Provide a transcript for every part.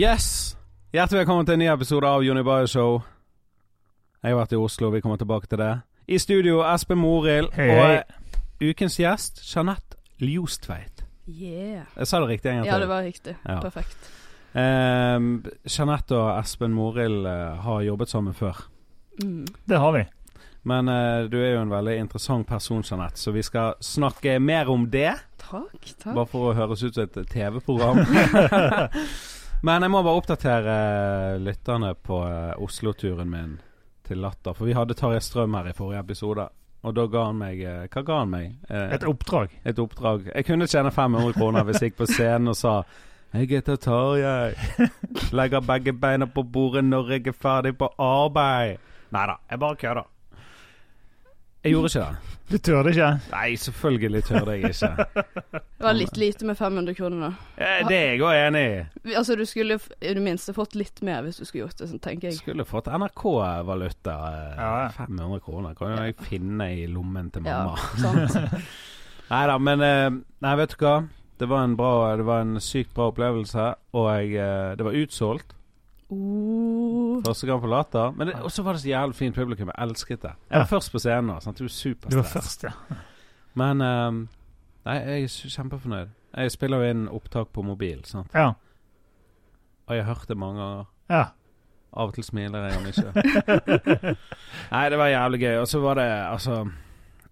Yes! Hjertelig velkommen til en ny episode av Jonny Bayer Show. Jeg har vært i Oslo, vi kommer tilbake til det. I studio Espen Morild Hei, hei. og ukens gjest Jeanette Ljostveit. Yeah. Jeg sa det riktig en gang til. Ja, det var riktig. Ja. Perfekt. Ehm, Jeanette og Espen Morild eh, har jobbet sammen før. Mm. Det har vi. Men eh, du er jo en veldig interessant person, Jeanette, så vi skal snakke mer om det. Takk, takk. Bare for å høres ut som et TV-program. Men jeg må bare oppdatere eh, lytterne på eh, Oslo-turen min til Latter. For vi hadde Tarjei Strøm her i forrige episode. Og da ga han meg eh, Hva ga han meg? Eh, Et oppdrag. et oppdrag. Jeg kunne tjene 500 kroner hvis jeg gikk på scenen og sa jeg heter Tarjei. Legger begge beina på bordet når jeg er ferdig på arbeid. Nei da, jeg bare kødder. Jeg gjorde ikke det. Du tørde ikke? Nei, selvfølgelig tørde jeg ikke. Det var litt lite med 500 kroner, da. Eh, Det er jeg òg enig i. Altså, du skulle i det minste fått litt mer hvis du skulle gjort det, sånn tenker jeg. Skulle fått NRK-valuta. eh, Ja, ja. 500 kroner kan jo jeg finne i lommen til mamma. Ja, sant. Nei da, men eh, Nei, vet du hva. Det var en bra Det var en sykt bra opplevelse, og jeg, eh, det var utsolgt. Uh, Første gang på Latter. Men det- Og så var det så jævlig fint publikum. Jeg elsket det. Jeg var Ja. først på scenen. Sant? Du var Du var superstress. først, ja. Men um, Nei, jeg er kjempefornøyd. Jeg spiller jo inn opptak på mobil, sant? Ja. og jeg har hørt det mange ganger. ja. Av og til smiler jeg, om ikke. Nei, det var jævlig gøy. Og så var det altså jeg,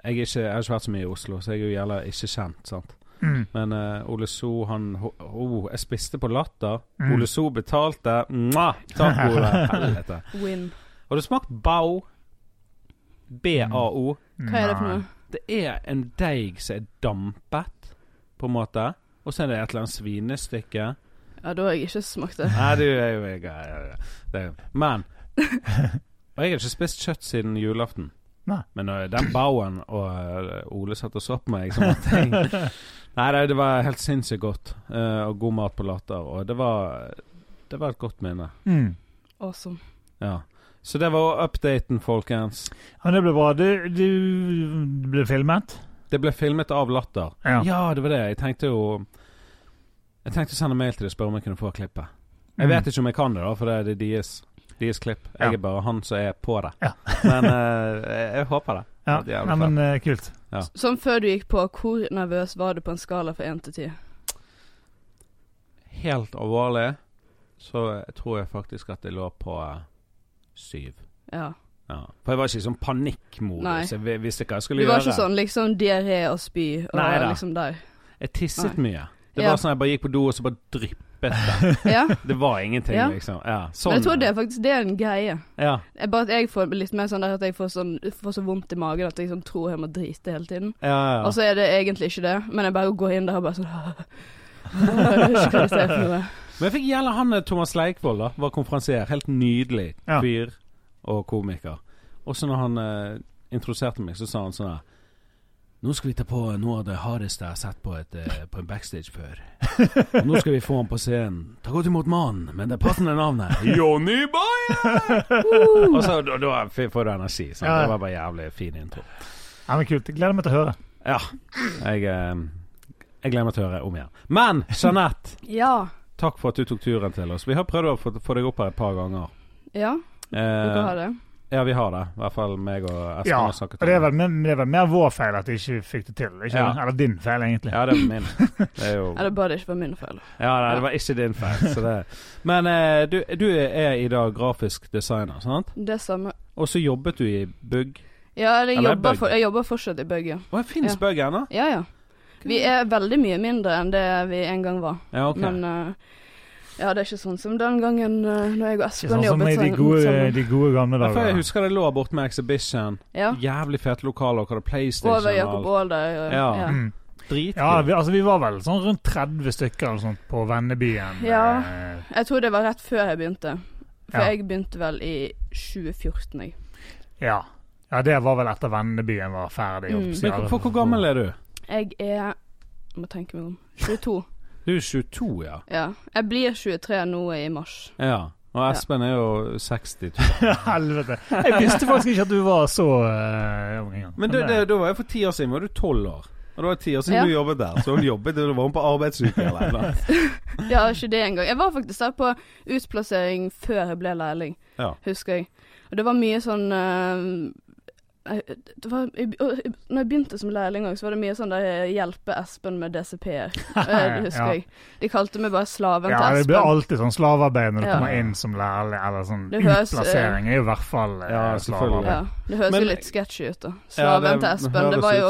er ikke, jeg har ikke vært så mye i Oslo, så jeg er jo jævla ikke kjent. sant? Mm. Men uh, Ole So, han oh, Jeg spiste på Latter. Mm. Ole So betalte. Mwah! Takk, Ole. Helvete. win. Har du smakt bao? B-a-o. Hva er det for noe? Det er en deig som er dampet, på en måte. Og så er det et eller annet svinestykke. Ja, da har jeg ikke smakt det. Nei, du er jo jeg, Men Og jeg har ikke spist kjøtt siden julaften. Nei. Men når den bauen og eh, Ole satt og så på meg, så måtte jeg Nei, det, det var helt sinnssykt godt. Uh, og god mat på Latter. Og det var Det var et godt minne. Mm. Awesome. Ja. Så det var updaten, folkens. Ja, det ble bra. Det, det ble filmet? Det ble filmet av Latter. Ja. Ja, det var det. Jeg tenkte jo Jeg tenkte å sende mail til dem og spørre om jeg kunne få klippet. Jeg Mm. vet ikke om jeg kan det, da, for det er deres, deres klipp. Jeg Ja. er bare han som er på det. Ja. Men uh, jeg, jeg håper det. Ja, ja men uh, kult. Sånn før du gikk på, hvor nervøs var du på en skala fra 1 til 10? Helt alvorlig så tror jeg faktisk at jeg lå på eh, syv. Ja. Ja. For jeg var ikke i sånn Nei. panikkmodus. Jeg visste visste hva jeg skulle gjøre. Du var gjøre. ikke sånn liksom diaré og spy og Neida. liksom der? Jeg tisset mye. Det Ja. var sånn jeg bare gikk på do, og så bare dryppet det. Ja. Det var ingenting, Ja. liksom. Ja, sånn. Men jeg tror det er faktisk det er en greie. Ja, er Bare at jeg får litt mer sånn der at jeg får, sånn, får så vondt i magen at jeg sånn tror jeg må drite hele tiden. ja, ja. Og så er det egentlig ikke det, men jeg bare går inn der og bare sånn ikke hva det for noe. Men jeg fikk gjelde han eh, Thomas Leikvoll, da. Var konferansier. Helt nydelig Ja. fyr og komiker. Og så når han eh, introduserte meg, så sa han sånn her Nå skal vi ta på noe av det hardeste jeg har sett på, et, eh, på en backstage før. Og nå skal vi få han på scenen. Ta godt imot mannen, men det passende navnet. Jonny Bayer! og så da, da får du energi. Ja. Det var bare jævlig fin intro. Ja, men kult. Jeg gleder meg til å høre. Ja. Jeg, eh, jeg gleder meg til å høre om igjen. Men Jeanette, Ja. takk for at du tok turen til oss. Vi har prøvd å få, få deg opp her et par ganger. Ja, du kan ha det. Ja, vi har det. I hvert fall meg og Espen Ja, har snakket snakket det er, om vel, det er vel mer vår feil at vi ikke fikk det til. Ikke? Ja. Eller din feil, egentlig. Ja, det er min. Det er jo Ja, det er bare det ikke var min feil. Ja, nei, det var ikke din feil. Så det. Men eh, du, du er i dag grafisk designer, sant? Det samme. Og så jobbet du i Bugg. Ja, jeg jobber, for, jeg jobber fortsatt i Bug, ja. Å, fins Ja. Bugg ennå? Ja, ja. Vi er veldig mye mindre enn det vi en gang var. Ja, ok. Men eh, ja, det er ikke sånn som den gangen uh, når jeg og Ikke Espen sånn som jobbet i de sånn gode, i de gode gamle dager. jeg husker det lå borte med Exhibition. Ja. Jævlig fete lokaler. Hva det PlayStation Over og Jakob alt. Aall der. Ja. ja. Mm. Dritkult. Ja, vi, altså vi var vel sånn rundt 30 stykker eller sånt på Vennebyen. Ja. eh, Jeg tror det var rett før jeg begynte. For Ja. jeg begynte vel i 2014, jeg. ja. ja, det var vel etter Vennebyen var ferdig. Mm. Men for hvor gammel er du? Jeg er Jeg må tenke meg om. 22. Du er 22, ja. Ja. Jeg blir 23 nå i mars. Ja. Og Espen er jo 60. Helvete. Jeg visste faktisk ikke at du var så uh, ung. Men det, det, da var jeg for ti år siden var du tolv år. Og det var ti år siden Ja. du jobbet der, så hun jobbet da var hun på arbeidsuke eller noe. Ja, ikke det engang. Jeg var faktisk der på utplassering før jeg ble lærling, Ja. husker jeg. Og det var mye sånn eh, jeg- det var, jeg, når jeg begynte som lærling òg, så var det mye sånn der eh, 'hjelpe Espen med DCP-er'. Eh, Det husker Ja. jeg. De kalte meg bare slaven Ja, til det blir alltid sånn slavearbeid når du Ja. kommer inn som lærling, eller sånn Det høres, utplassering er i hvert fall eh, Ja, slavearbeid. Ja, det høres Men- jo litt sketchy ut, da. Ja, Slaven til Espen. Det var jo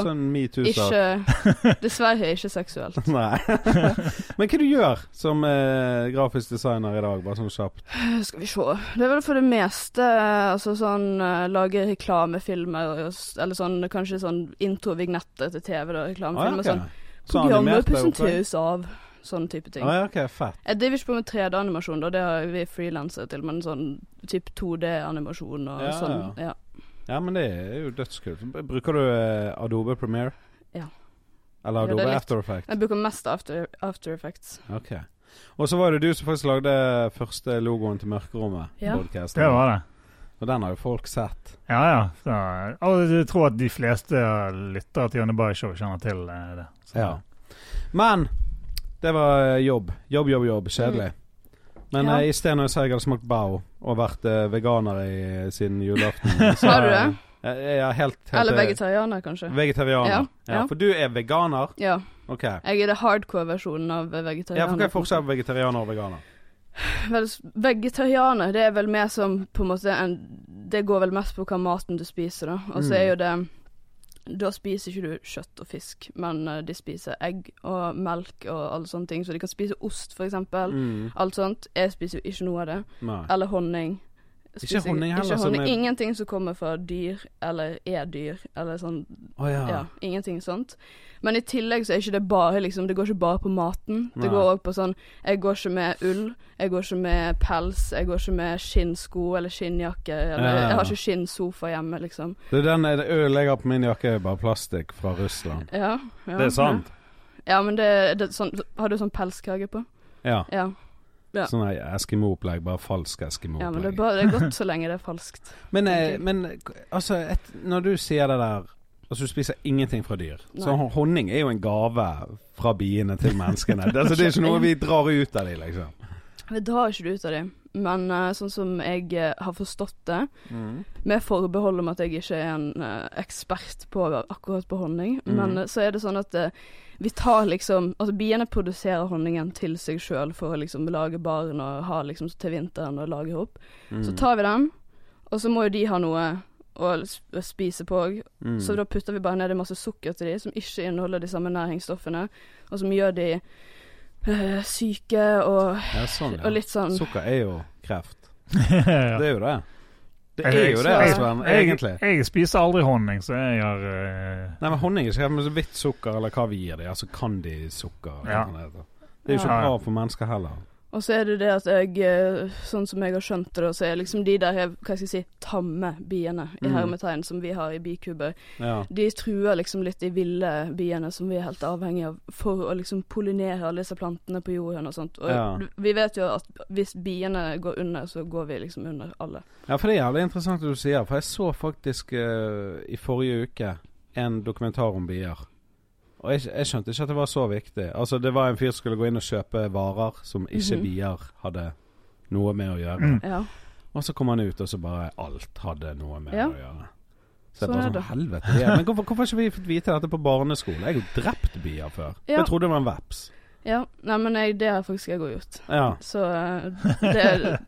ikke Dessverre ikke seksuelt. Nei. Men hva du gjør som eh, grafisk designer i dag, bare sånn kjapt? Skal vi se. Det er vel for det meste eh, altså sånn eh, lage reklamefilmer, eller sånn kanskje sånn intro-vignetter til TV, da. Ah, ja, Reklamefilmer. ok. Sånn Så Programmet animerte presenteres av sånn type ting. Ah, ja, ok, fett. Jeg driver ikke på med 3D-animasjon, da. Det har vi frilansere til, men sånn type 2D-animasjon og Ja, sånn. Ja. Ja, men det er jo dødskult. Bruker du eh, Adobe Premiere? Ja. Eller er Adobe ja, After Effects? Jeg bruker mest After, after Effects. Okay. Og så var det du som faktisk lagde første logoen til Mørkerommet. Ja. podcasten. Det var det. Og den har jo folk sett. Ja, ja. Så, og jeg tror at de fleste lyttere til Janne Bay Show kjenner til eh, det. Så- Ja. Men det var eh, jobb. Jobb, jobb, jobb. Kjedelig. Men Ja. eh, i stedet når jeg sa jeg hadde smakt bao og vært veganer i, siden julaften så Har du det? Jeg, jeg er helt, helt Eller vegetarianer, kanskje. Vegetarianer. Ja, Ja, ja. For du er veganer? Ja. Ok. Jeg er det hardcore-versjonen av vegetarianer. Ja, for Hva er forskjellen på vegetarianer og veganer? Vel, vegetarianer, det er vel mer som på en måte en Det går vel mest på hva maten du spiser, da. Og så Mm. er jo det Da spiser ikke du kjøtt og fisk, men eh, de spiser egg og melk og alle sånne ting. Så de kan spise ost, for eksempel. Mm. Alt sånt. Jeg spiser jo ikke noe av det. Nei. Eller honning. Ikke honning heller, Ikke honning. er- Ingenting som kommer fra dyr, eller er dyr, eller sånn. Oh, ja. Ja, ingenting sånt. Men i tillegg så er ikke det bare liksom Det går ikke bare på maten. Nei. Det går òg på sånn Jeg går ikke med ull, jeg går ikke med pels, jeg går ikke med skinnsko eller skinnjakke. Eller Ja. Jeg har ikke skinnsofa hjemme, liksom. Det er den øl jeg har på min jakke, er bare plastikk fra Russland. Ja, ja Det er sant? Ja, men det, det sånn Har du sånn pelskrage på? Ja. Ja. Ja. Sånn Eskimo-opplegg, bare falsk ja men det Eskimo-opplegg. er, bare, det er godt så lenge det er falskt. Men, eh, men altså, et, når du sier det der Altså, du spiser ingenting fra dyr. Så Nei. Så honning er jo en gave fra biene til menneskene. det, altså, det er ikke noe vi drar ut av dem, liksom. Vi drar ikke det ut av dem, men uh, sånn som jeg uh, har forstått det, Mm. med forbehold om at jeg ikke er en uh, ekspert på akkurat på honning, Mm. men så er det sånn at eh, vi tar liksom Altså biene produserer honningen til seg sjøl for å liksom lage barn og ha liksom til vinteren og lage opp. Mm. Så tar vi den, og så må jo de ha noe å spise på òg. Mm. Så da putter vi bare ned masse sukker til de som ikke inneholder de samme næringsstoffene, og som gjør de øh, syke og, ja, sånn, ja. og litt sånn Sukker er jo kreft. ja. Det er jo det. Det Jeg- er jo det, Sven. Egentlig. jeg spiser aldri honning, så jeg har uh... Nei, men honning er ikke med vidt sukker, eller hva vi gir dem. Altså candysukker. Ja. det er jo ikke bra for mennesker heller. Og så er det det at jeg, eh, sånn som jeg har skjønt det, så er liksom de der hva skal jeg si, tamme biene, i Mm. hermetegn, som vi har i bikuber, Ja. de truer liksom litt de ville biene som vi er helt avhengig av for å liksom pollinere alle disse plantene på jorden og sånt. Og Ja. vi vet jo at hvis biene går under, så går vi liksom under alle. Ja, for det er jævlig interessant det du sier. For jeg så faktisk uh, i forrige uke en dokumentar om bier. Og jeg, jeg skjønte ikke at det var så viktig. Altså Det var en fyr som skulle gå inn og kjøpe varer som ikke Mhm. bier hadde noe med å gjøre. Mm. Ja. Og så kom han ut, og så bare alt hadde noe med Ja. å gjøre. Så jeg Sånn bare er sånn det. Helvete. Det. Men hvorfor, hvorfor har ikke vi fått vite dette på barneskole? Jeg har jo drept bier før. Ja. Jeg trodde det var en veps. ja. Nei, men jeg, det har faktisk jeg òg gjort. Ja. Så eh, det er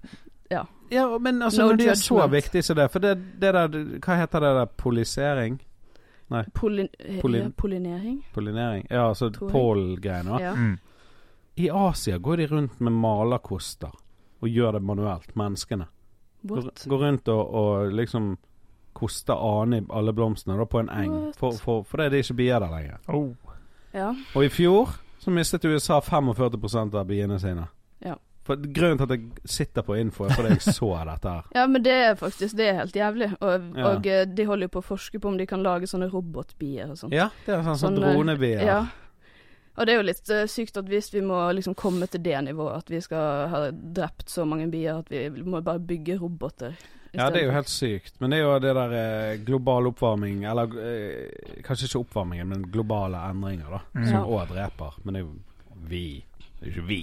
ja, men altså No når det er så viktig som det For det, det der Hva heter det der? Polisering? Polin Polin- ja, pollinering. Pollinering? Ja, altså jeg. Ja. mm. I Asia går de rundt med malerkoster og gjør det manuelt, menneskene. Går, What? går rundt og, og liksom koster ane i alle blomstene da, på en eng. fordi For, for, for det er det ikke bier der lenger. oh. Ja. Og i fjor så mistet USA 45 av biene sine. For Grunnen til at jeg sitter på info, er fordi jeg så dette her. Ja, men det er faktisk Det er helt jævlig. Og, Ja. og eh, de holder jo på å forske på om de kan lage sånne robotbier og sånn. Ja, det er sånn, sånn Sånn, eh, dronebier. Ja. Og det er jo litt uh, sykt at hvis vi må liksom komme til det nivået, at vi skal ha drept så mange bier at vi må bare bygge roboter. Ja, det er jo helt sykt. Men det er jo det der eh, global oppvarming Eller eh, kanskje ikke oppvarmingen, men globale endringer, da. Mm. Som Ja. dreper. Men det er jo vi. Det er ikke vi.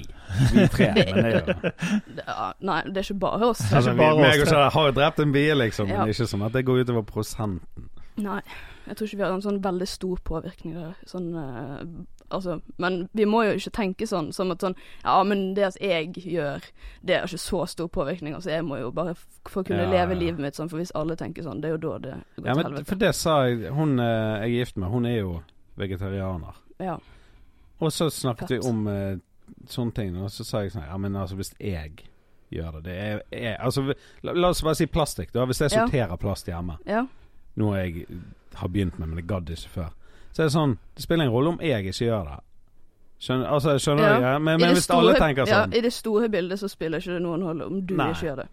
Vi tre, men det er jo Det- ja, Nei, det er ikke bare oss. er Altså, ikke vi, bare oss, har drept en bie, liksom. Ja. Men det er ikke sånn at det går utover prosenten. Nei, jeg tror ikke vi har en sånn veldig stor påvirkning der. Sånn, eh, altså, men vi må jo ikke tenke sånn som at sånn Ja, men det at jeg gjør, det har ikke så stor påvirkning. Altså, jeg må jo bare få kunne Ja, leve ja. livet mitt sånn, for hvis alle tenker sånn, det er jo da det går Ja, til men helvete. for det sa jeg Hun eh, jeg er gift med, hun er jo vegetarianer. Ja. Og så snakket Fett. vi om eh, sånne ting, og så sa jeg sånn Ja, men altså, hvis jeg gjør det Det er, er Altså, la, la oss bare si plastikk, da. Hvis jeg Ja. sorterer plast hjemme, ja. noe jeg har begynt med, men jeg gadd ikke før, så er det sånn Det spiller ingen rolle om jeg ikke gjør det. Skjønner, altså, skjønner Ja. du? Men, men hvis hvis alle tenker sånn Ja, I det store bildet så spiller ikke det noen rolle om du Nei. ikke gjør det.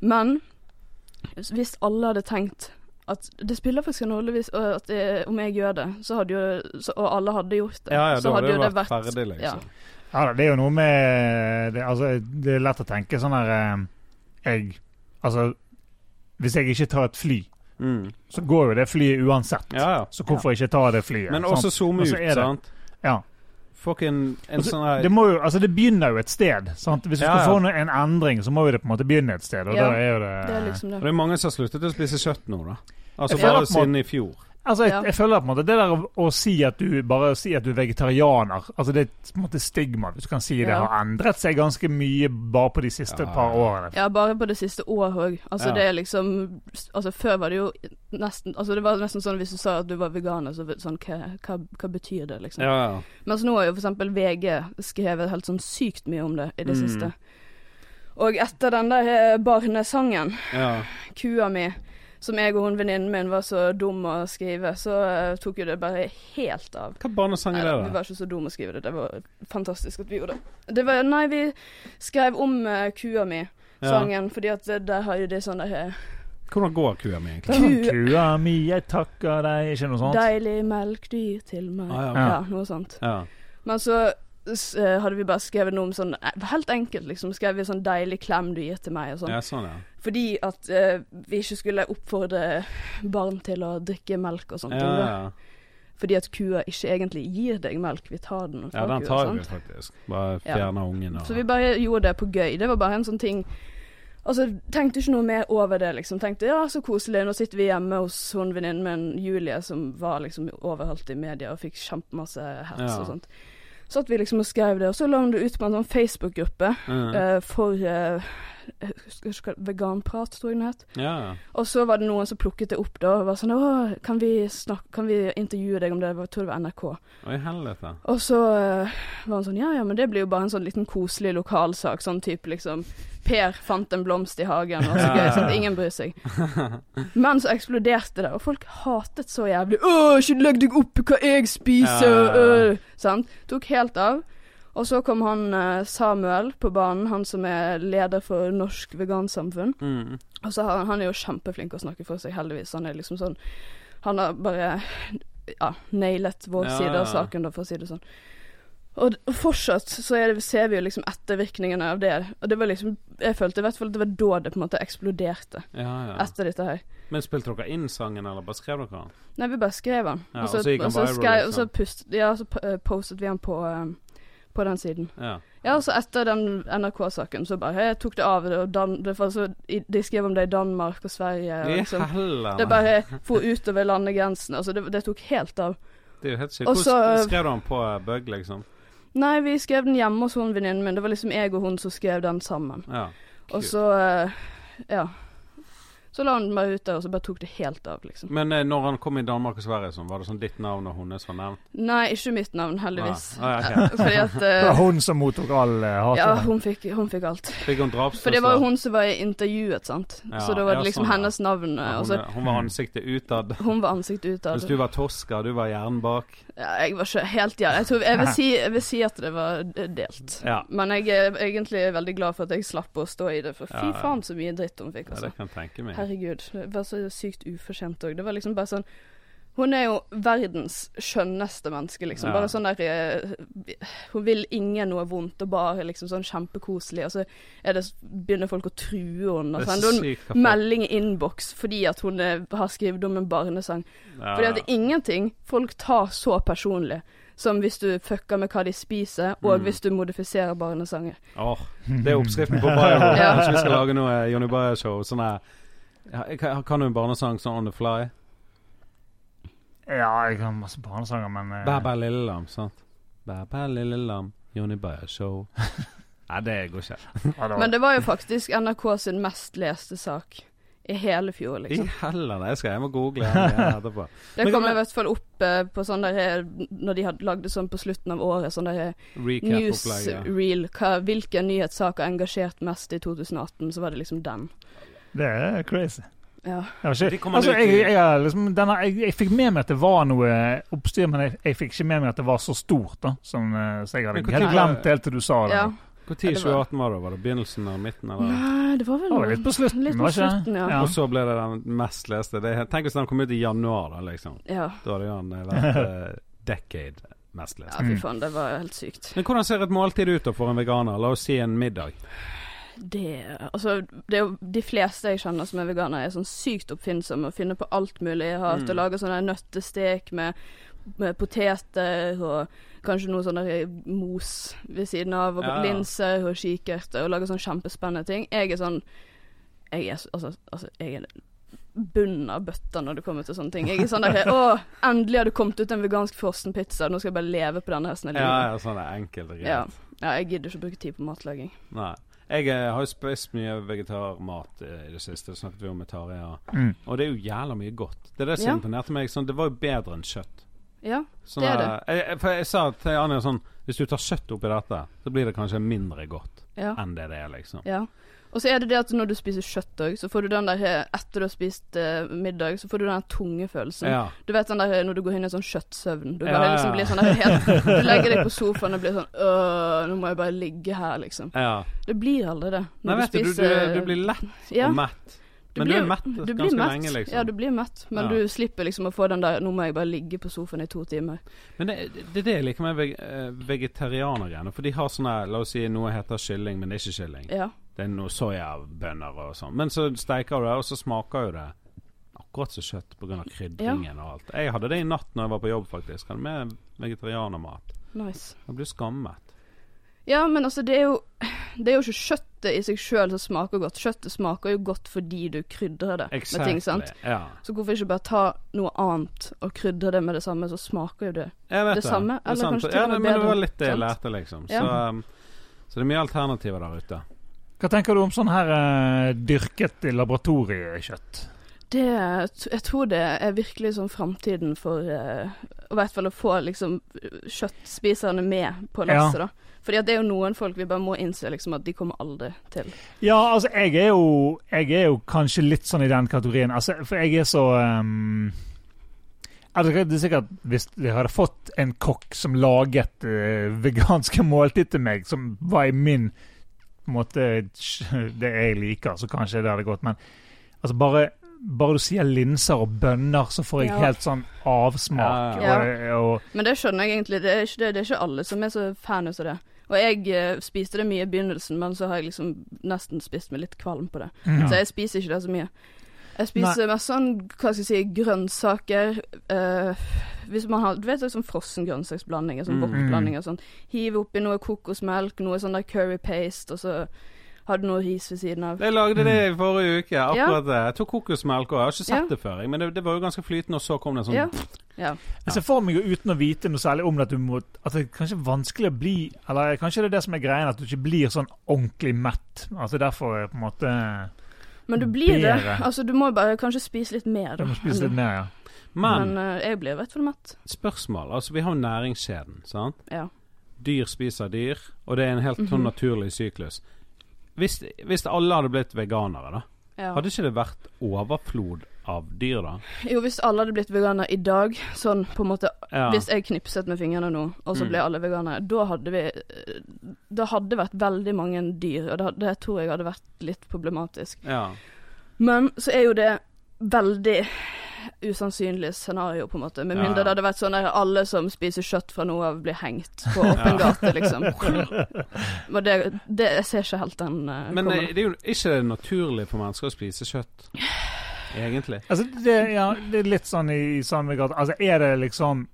Men hvis alle hadde tenkt at det spiller faktisk en rolle hvis, at det, om jeg gjør det, så hadde jo så, og alle hadde gjort det, Ja, ja, så hadde jo det vært ferdig, liksom. Ja. Ja, da, det er jo noe med det, altså, det er lett å tenke sånn her eh, Jeg Altså, hvis jeg ikke tar et fly, Mm. så går jo det flyet uansett. Ja, ja. Så hvorfor ikke ta det flyet? Men også zoome ut, det- sant? Ja. Fucking en Altså, sånn her det, må jo, altså det begynner jo et sted. Sant? Hvis du Ja, skal ja. få noe- en endring, så må jo det på en måte begynne et sted. Og Ja, da er jo det, Det er liksom Og det. det er mange som har sluttet å spise kjøtt nå, da. Altså bare siden i fjor. Altså, jeg, Ja. jeg føler på en måte det der å, å si at du bare si at du er vegetarianer Altså Det er på en måte stigma, hvis du kan si det, Ja. har endret seg ganske mye bare på de siste Ja, par årene. Ja, bare på det siste året òg. Altså, Ja. det er liksom Altså, før var det jo nesten Altså, det var nesten sånn hvis du sa at du var veganer, så sånn Hva, hva, hva betyr det, liksom? Ja, ja. Mens nå har jo for eksempel VG skrevet helt sånn sykt mye om det i det Mm. siste. Og etter den der eh, barnesangen, ja. 'Kua mi', som jeg og hun venninnen min var så dum å skrive, så uh, tok jo det bare helt av. Hva barnesang er det, vi var ikke så dumme å skrive det. Det var fantastisk at vi gjorde det. det var, nei, vi skrev om uh, 'Kua mi', Ja. sangen, fordi at eh, der har jo det sånn der Hvordan går kua mi, egentlig? Kua mi, jeg takker deg Ikke noe sånt? Deilig melkdyr til meg. Ah, ja, ja. noe sånt. Ja. Men så hadde vi bare skrevet noe om sånn eh, Helt enkelt, liksom. Skrevet sånn 'deilig klem du gir til meg' og sånn. ja, sånn, ja. Fordi at uh, vi ikke skulle oppfordre barn til å drikke melk og sånt. Ja, ja. Fordi at kua ikke egentlig gir deg melk. Vi tar den ja den kua, vi faktisk. Bare Ja. ungen og Så vi bare gjorde det på gøy. Det var bare en sånn ting Altså, tenkte ikke noe mer over det, liksom. Tenkte ja, så koselig. Nå sitter vi hjemme hos hun venninnen min, Julie, som var liksom overalt i media og fikk kjempemasse hets Ja. og sånt. Satt vi liksom og skrev det, og så la hun det ut på en sånn Facebook-gruppe Mm. uh, for eh, Veganprat, tror jeg den het. Ja. Og så var det noen som plukket det opp da og var sånn Å, kan vi, snakke, kan vi intervjue deg om det? Jeg tror det var NRK. Oi, helvete. Og så uh, var han sånn Ja ja, men det blir jo bare en sånn liten koselig lokalsak. Sånn type liksom Per fant en blomst i hagen, og så gøy. Sånn at ingen bryr seg. Men så eksploderte det, og folk hatet så jævlig. Å, ikke legg deg opp hva jeg spiser! Ja. øh. Sant? Tok helt av. Og så kom han eh, Samuel på banen, han som er leder for Norsk Vegansamfunn. Mm. Og så har han, han er jo kjempeflink å snakke for seg, heldigvis. Han er liksom sånn Han har bare ja, nailet vår Ja, side av saken, da, for å si det sånn. Og, og fortsatt så det, ser vi jo liksom ettervirkningene av det. Og det var liksom Jeg følte i hvert fall at det var da det på en måte eksploderte. Ja, ja. Etter dette her. Men spilte dere inn sangen, eller bare skrev dere den? Nei, vi bare skrev den. Ja, og så gikk han og så viral, skrev- og så liksom. pust, ja, så postet vi den på, eh, på den siden. Ja. Ja, og så etter den NRK-saken så bare Jeg tok det av. Og Dan, det så, de skrev om det i Danmark og Sverige. Og liksom, det bare for utover landegrensene. Altså, det, det tok helt av. Det er jo helt sykt. Hvordan skrev du den på eh, Bug, liksom? Nei, vi skrev den hjemme hos hun venninnen min. Det var liksom jeg og hun som skrev den sammen. Ja. Og så eh, Ja. Så la han den bare ut der, og så bare tok det helt av, liksom. Men eh, når han kom i Danmark og Sverige, sånn, var det sånn ditt navn og hennes var nevnt? Nei, ikke mitt navn, heldigvis. Ah, ah, ja, Fordi at Det eh, var hun som mottok all eh, hatet. Ja, hun fikk, hun fikk alt. Fikk hun drapstrusler? For det var jo hun som var i intervjuet, sant. Ja, så da var det liksom sånn, hennes navn. eh, Ja, hun, hun var ansiktet utad. hun var ansiktet utad. Hvis du var Tosca, du var hjernen bak. Ja, jeg var ikke helt ja. Jeg, tror, jeg, vil si, jeg vil si at det var delt. Ja. Men jeg er egentlig veldig glad for at jeg slapp å stå i det, for fy Ja, ja. faen så mye dritt hun fikk, ja, altså. det kan tenke meg. Herregud. Det var så sykt ufortjent òg. Det var liksom bare sånn Hun er jo verdens skjønneste menneske, liksom. Ja. Bare sånn der eh, Hun vil ingen noe vondt, og bare liksom sånn kjempekoselig. Og så det, begynner folk å true henne. Og Det er sende så henne sykt hva folk- melding i innboks fordi at hun er, har skrevet om en barnesang. Ja, Fordi at det er ingenting folk tar så personlig som hvis du fucker med hva de spiser, og Mm. hvis du modifiserer barnesanger. Åh, det er oppskriften på Bayer. Ja. Kanskje vi skal lage noe Jonny Bayer-show. Sånn her ja, kan, du en barnesang sånn on the fly? Ja, jeg kan masse barnesanger, men eh, Bæ, bæ, lille lam, sant? Bæ, bæ, lille lam, Jonny Bayer-show. Nei, det går ikke. Men det var jo faktisk NRK sin mest leste sak i hele fjor, liksom. I heller, helvete, jeg skal hjem og google igjen etterpå. Det kom i hvert fall opp eh, på sånn der eh, Når de hadde lagd det sånn på slutten av året, sånn der eh, newsreel. Nyhetssak har engasjert mest i 2018? Så var det liksom den. Det er crazy. Ja. Jeg, ikke, altså, jeg, jeg, liksom, denne, jeg, jeg fikk med meg at det var noe oppstyr, men jeg, jeg fikk ikke med meg at det var så stort. da som, eh, Så jeg hadde helt glemt det helt til du sa det. ja. Ja, 2018 var det? Var det begynnelsen eller midten? Eller? Nei, det var vel Det var litt på slutten, Litt på slutten, ja. Ja. Og så ble det den mest leste. Det, er- tenk hvis den kom ut i januar, da, liksom. Ja. Da hadde den vært uh, decade mest lest. ja, fy Mm. faen, det var helt sykt. Men hvordan ser et måltid ut da for en veganer? La oss si en middag. Det Altså, det er jo de fleste jeg kjenner som er veganere, er sånn sykt oppfinnsomme og finner på alt mulig. Jeg har hatt Mm. å lage sånne nøttestek med, med poteter og kanskje noe sånn mos ved siden av, og Ja. linser og kikerter, og lage sånn kjempespennende ting. Jeg er sånn Jeg er så- altså, altså jeg er bunnen av bøtta når det kommer til sånne ting. Jeg er sånn der Å, endelig har det kommet ut en vegansk frossenpizza, nå skal jeg bare leve på denne hesten. Ja, ja, sånn er enkelt og greit. Ja. ja, jeg gidder ikke å bruke tid på matlaging. Nei. Jeg eh, har jo spist mye vegetarmat eh, i det siste, snakket vi om med Tarjei. Mm. Og det er jo jævla mye godt. Det er det som Ja. imponerte meg. Sånn, det var jo bedre enn kjøtt. Ja. Sånn Det er det Jeg, jeg, for jeg sa til Anja sånn Hvis du tar kjøtt oppi dette, så blir det kanskje mindre godt ja. enn det det er, liksom. Ja. Og så er det det at når du spiser kjøtt òg, så får du den der eh, Etter du har spist eh, middag, så får du den tunge følelsen. Ja. Du vet den der eh, når du går inn i en sånn kjøttsøvn. Du Ja, ja, liksom blir sånn der helt Du legger deg på sofaen og blir sånn Øh, nå må jeg bare ligge her, liksom. ja. Det blir aldri det. Nei, Når vet du, du, du, du blir lett og mett. du Men blir- du er mett du ganske mett. lenge, liksom. Ja, du blir mett, men du slipper liksom å få den der 'nå må jeg bare ligge på sofaen i to timer'. Men det, det er det jeg liker med veg, eh, vegetarianergreiene. For de har sånne La oss si noe heter kylling, men det er ikke kylling. Ja. Det er noe soyabønner og sånn. Men så steiker du det, og så smaker jo det akkurat som kjøtt pga. krydringen og alt. Jeg hadde det i natt når jeg var på jobb, faktisk. Hadde med vegetarianermat. Nice. Jeg ble skammet. Ja, men altså, det er jo Det er jo ikke kjøttet i seg sjøl som smaker godt. Kjøttet smaker jo godt fordi du krydrer det med ting, sant. Ja. Så hvorfor ikke bare ta noe annet og krydre det med det samme, så smaker jo det. det, Det samme, er eller det kanskje til ja, og med men det var litt det jeg lærte, liksom. Ja. Så, um, så det er mye alternativer der ute. Hva tenker du om sånn her eh, dyrket i laboratoriekjøtt? Det, jeg tror det er virkelig sånn framtiden for eh, I hvert fall å få liksom kjøttspiserne med på lasset, da. Fordi det er jo noen folk vi bare må innse liksom at de kommer aldri til. Ja, altså, jeg er jo, jeg er jo kanskje litt sånn i den kategorien. Altså, for jeg er så um Det er sikkert Hvis jeg hadde fått en kokk som laget uh, veganske måltid til meg, som var i min på en måte det jeg liker, så kanskje det hadde gått. Men altså bare, bare du sier linser og bønner, så får jeg Ja. helt sånn avsmak. Ja. Og, og, Men det skjønner jeg egentlig. Det er ikke, det, det er ikke alle som er så fan av det. Og jeg eh, spiste det mye i begynnelsen, men så har jeg liksom nesten spist meg litt kvalm på det. Ja. Så jeg spiser ikke det så mye. Jeg spiser mest sånn, hva skal jeg si, grønnsaker. uh, hvis man har, du vet sånn frossen grønnsaksblanding, sånn Mm. og sånn. Hive oppi noe kokosmelk, noe sånn der curry paste, og så har du noe ris ved siden av. Jeg lagde det i forrige uke. Akkurat det. Jeg tok kokosmelk òg. Jeg har ikke sett Ja. det før, men det, det var jo ganske flytende, og så kom det sånn Ja. Ja. Jeg ser for meg jo uten å vite noe særlig om det, at, du må, at det kanskje er vanskelig å bli Eller kanskje det er det som er greien, at du ikke blir sånn ordentlig mett. Altså Derfor er på en måte Men du blir det. Altså, du må bare kanskje spise litt mer, Du må spise litt mer, ja. Men Men uh, jeg blir i hvert fall mett. spørsmål. Altså, vi har jo næringskjeden, sant? Ja. Dyr spiser dyr, og det er en helt sånn Mhm. naturlig syklus. Hvis, hvis alle hadde blitt veganere, da, Ja. hadde ikke det vært overflod av dyr da? Jo, hvis alle hadde blitt veganere i dag, sånn på en måte Ja. Hvis jeg knipset med fingrene nå, og så Mm. ble alle veganere, da hadde vi Det hadde vært veldig mange dyr, og det, det tror jeg hadde vært litt problematisk. ja. Men så er jo det veldig usannsynlig scenario, på en måte. Med mindre ja. det hadde vært sånn at alle som spiser kjøtt fra nå av, blir hengt på åpen gate, liksom. Men det, det, jeg ser ikke helt den uh, Men eh, det er jo ikke det naturlig for mennesker å spise kjøtt, egentlig. Altså, det, ja, det er litt sånn i, i samme grad Altså, er det liksom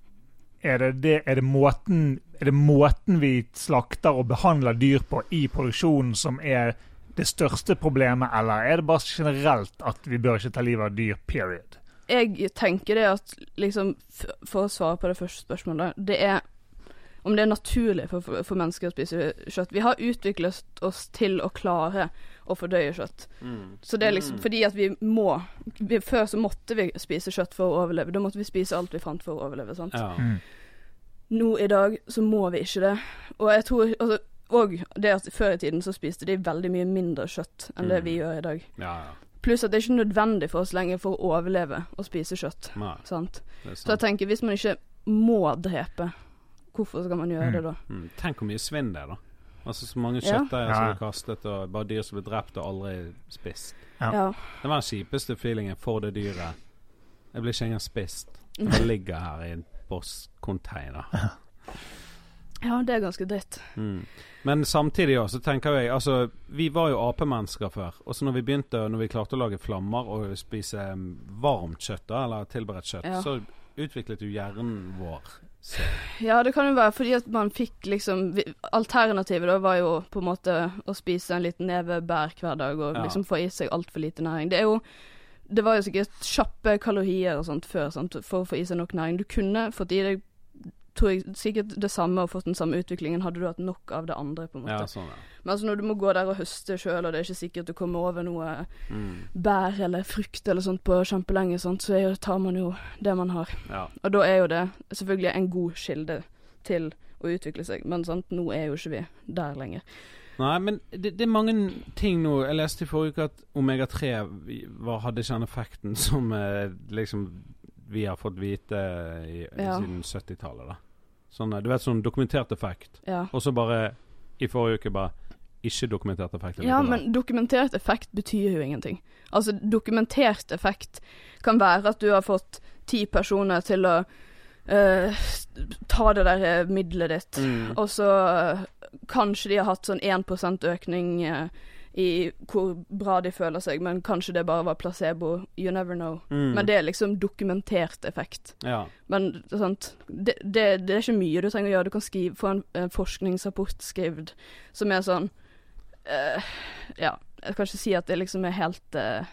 er det, det, er, det måten, er det måten vi slakter og behandler dyr på i produksjonen som er det største problemet, eller er det bare generelt at vi bør ikke ta livet av dyr, period? Jeg tenker det at liksom For å svare på det første spørsmålet, det er om det er naturlig for, for, for mennesker å spise kjøtt. Vi har utviklet oss til å klare å fordøye kjøtt. Så det er liksom Mm. fordi at vi må vi, Før så måtte vi spise kjøtt for å overleve. Da måtte vi spise alt vi fant for å overleve. sant? Ja. Mm. Nå i dag så må vi ikke det. Og jeg tror altså, Og det at før i tiden så spiste de veldig mye mindre kjøtt enn det Mm. vi gjør i dag. ja, ja. Pluss at det er ikke nødvendig for oss lenger for å overleve å spise kjøtt. Nei, Sant? Så jeg tenker, hvis man ikke må drepe, hvorfor skal man gjøre Mm. det da? Mm. Tenk hvor mye svinn det er, da. Altså Så mange Ja. kjøttdeiger som blir kastet, og bare dyr som blir drept og aldri spist. Ja. Ja. Det var den kjipeste feelingen for det dyret. Jeg blir ikke engang spist. Jeg Det ligger her i en postcontainer. ja, det er ganske dritt. Mm. Men samtidig også, så tenker jeg Altså, vi var jo apemennesker før. Og så når vi begynte Når vi klarte å lage flammer og spise mm, varmt kjøtt, da, eller tilberedt kjøtt, Ja. så utviklet jo hjernen vår Ja, det kan jo være fordi at man fikk liksom Alternativet da var jo på en måte å spise en liten neve bær hver dag og Ja. liksom få i seg altfor lite næring. Det er jo Det var jo sikkert kjappe kalorier og sånt før sant, for å få i seg nok næring. Du kunne fått i deg tror jeg sikkert det samme og fått den samme utviklingen hadde du hatt nok av det andre. på en måte. Ja, sånn, ja. Men altså når du må gå der og høste sjøl, og det er ikke sikkert du kommer over noe Mm. bær eller frukt eller sånt på kjempelenge, sånt, så jo, tar man jo det man har. ja. Og da er jo det selvfølgelig en god kilde til å utvikle seg, men sant, nå er jo ikke vi der lenger. Nei, men det, det er mange ting nå Jeg leste i forrige uke at omega-3 hadde ikke den effekten som eh, liksom vi har fått vite i, Ja. siden 70-tallet. da Sånn, Du vet sånn dokumentert effekt, Ja. og så bare i forrige uke bare ikke dokumentert effekt. Ja, men dokumentert effekt betyr jo ingenting. Altså, dokumentert effekt kan være at du har fått ti personer til å uh, ta det der eh, middelet ditt, mm. og så uh, kanskje de har hatt sånn 1 økning eh, i hvor bra de føler seg, men kanskje det bare var placebo. You never know. Mm. Men det er liksom dokumentert effekt. Ja. Men det, det, det er ikke mye du trenger å gjøre. Du kan skrive, få en, en forskningsrapport skrevet som er sånn uh, Ja, jeg kan ikke si at det liksom er helt eh,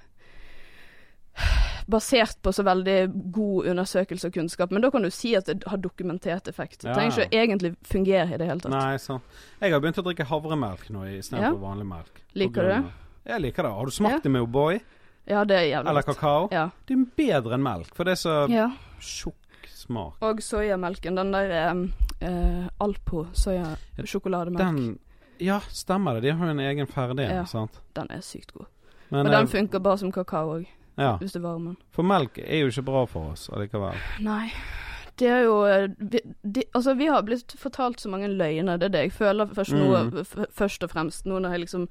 Basert på så veldig god undersøkelse og kunnskap, men da kan du si at det har dokumentert effekt. Det Ja, trenger ikke ikke egentlig fungere i det hele tatt. Nei, sant. Jeg har begynt å drikke havremelk nå istedenfor Ja. vanlig melk. Liker du det? Jeg liker det. Har du smakt Ja. det med O'boy? Ja, det er jævlig Eller kakao? Ja. Det er bedre enn melk, for det er så ja. tjukk smak. Og soyamelken. Den der eh, Alpo soyasjokolademelk. Den, Den Ja, stemmer det. De har jo en egen ferdig en, Ja. sant. er sykt god. Men Og den eh, funker bare som kakao òg, ja, hvis du varmer den. for melk er jo ikke bra for oss allikevel. Nei. Det er jo vi, de, Altså, vi har blitt fortalt så mange løgner. Det er det jeg føler først, Mm. f først og fremst. Nå når jeg liksom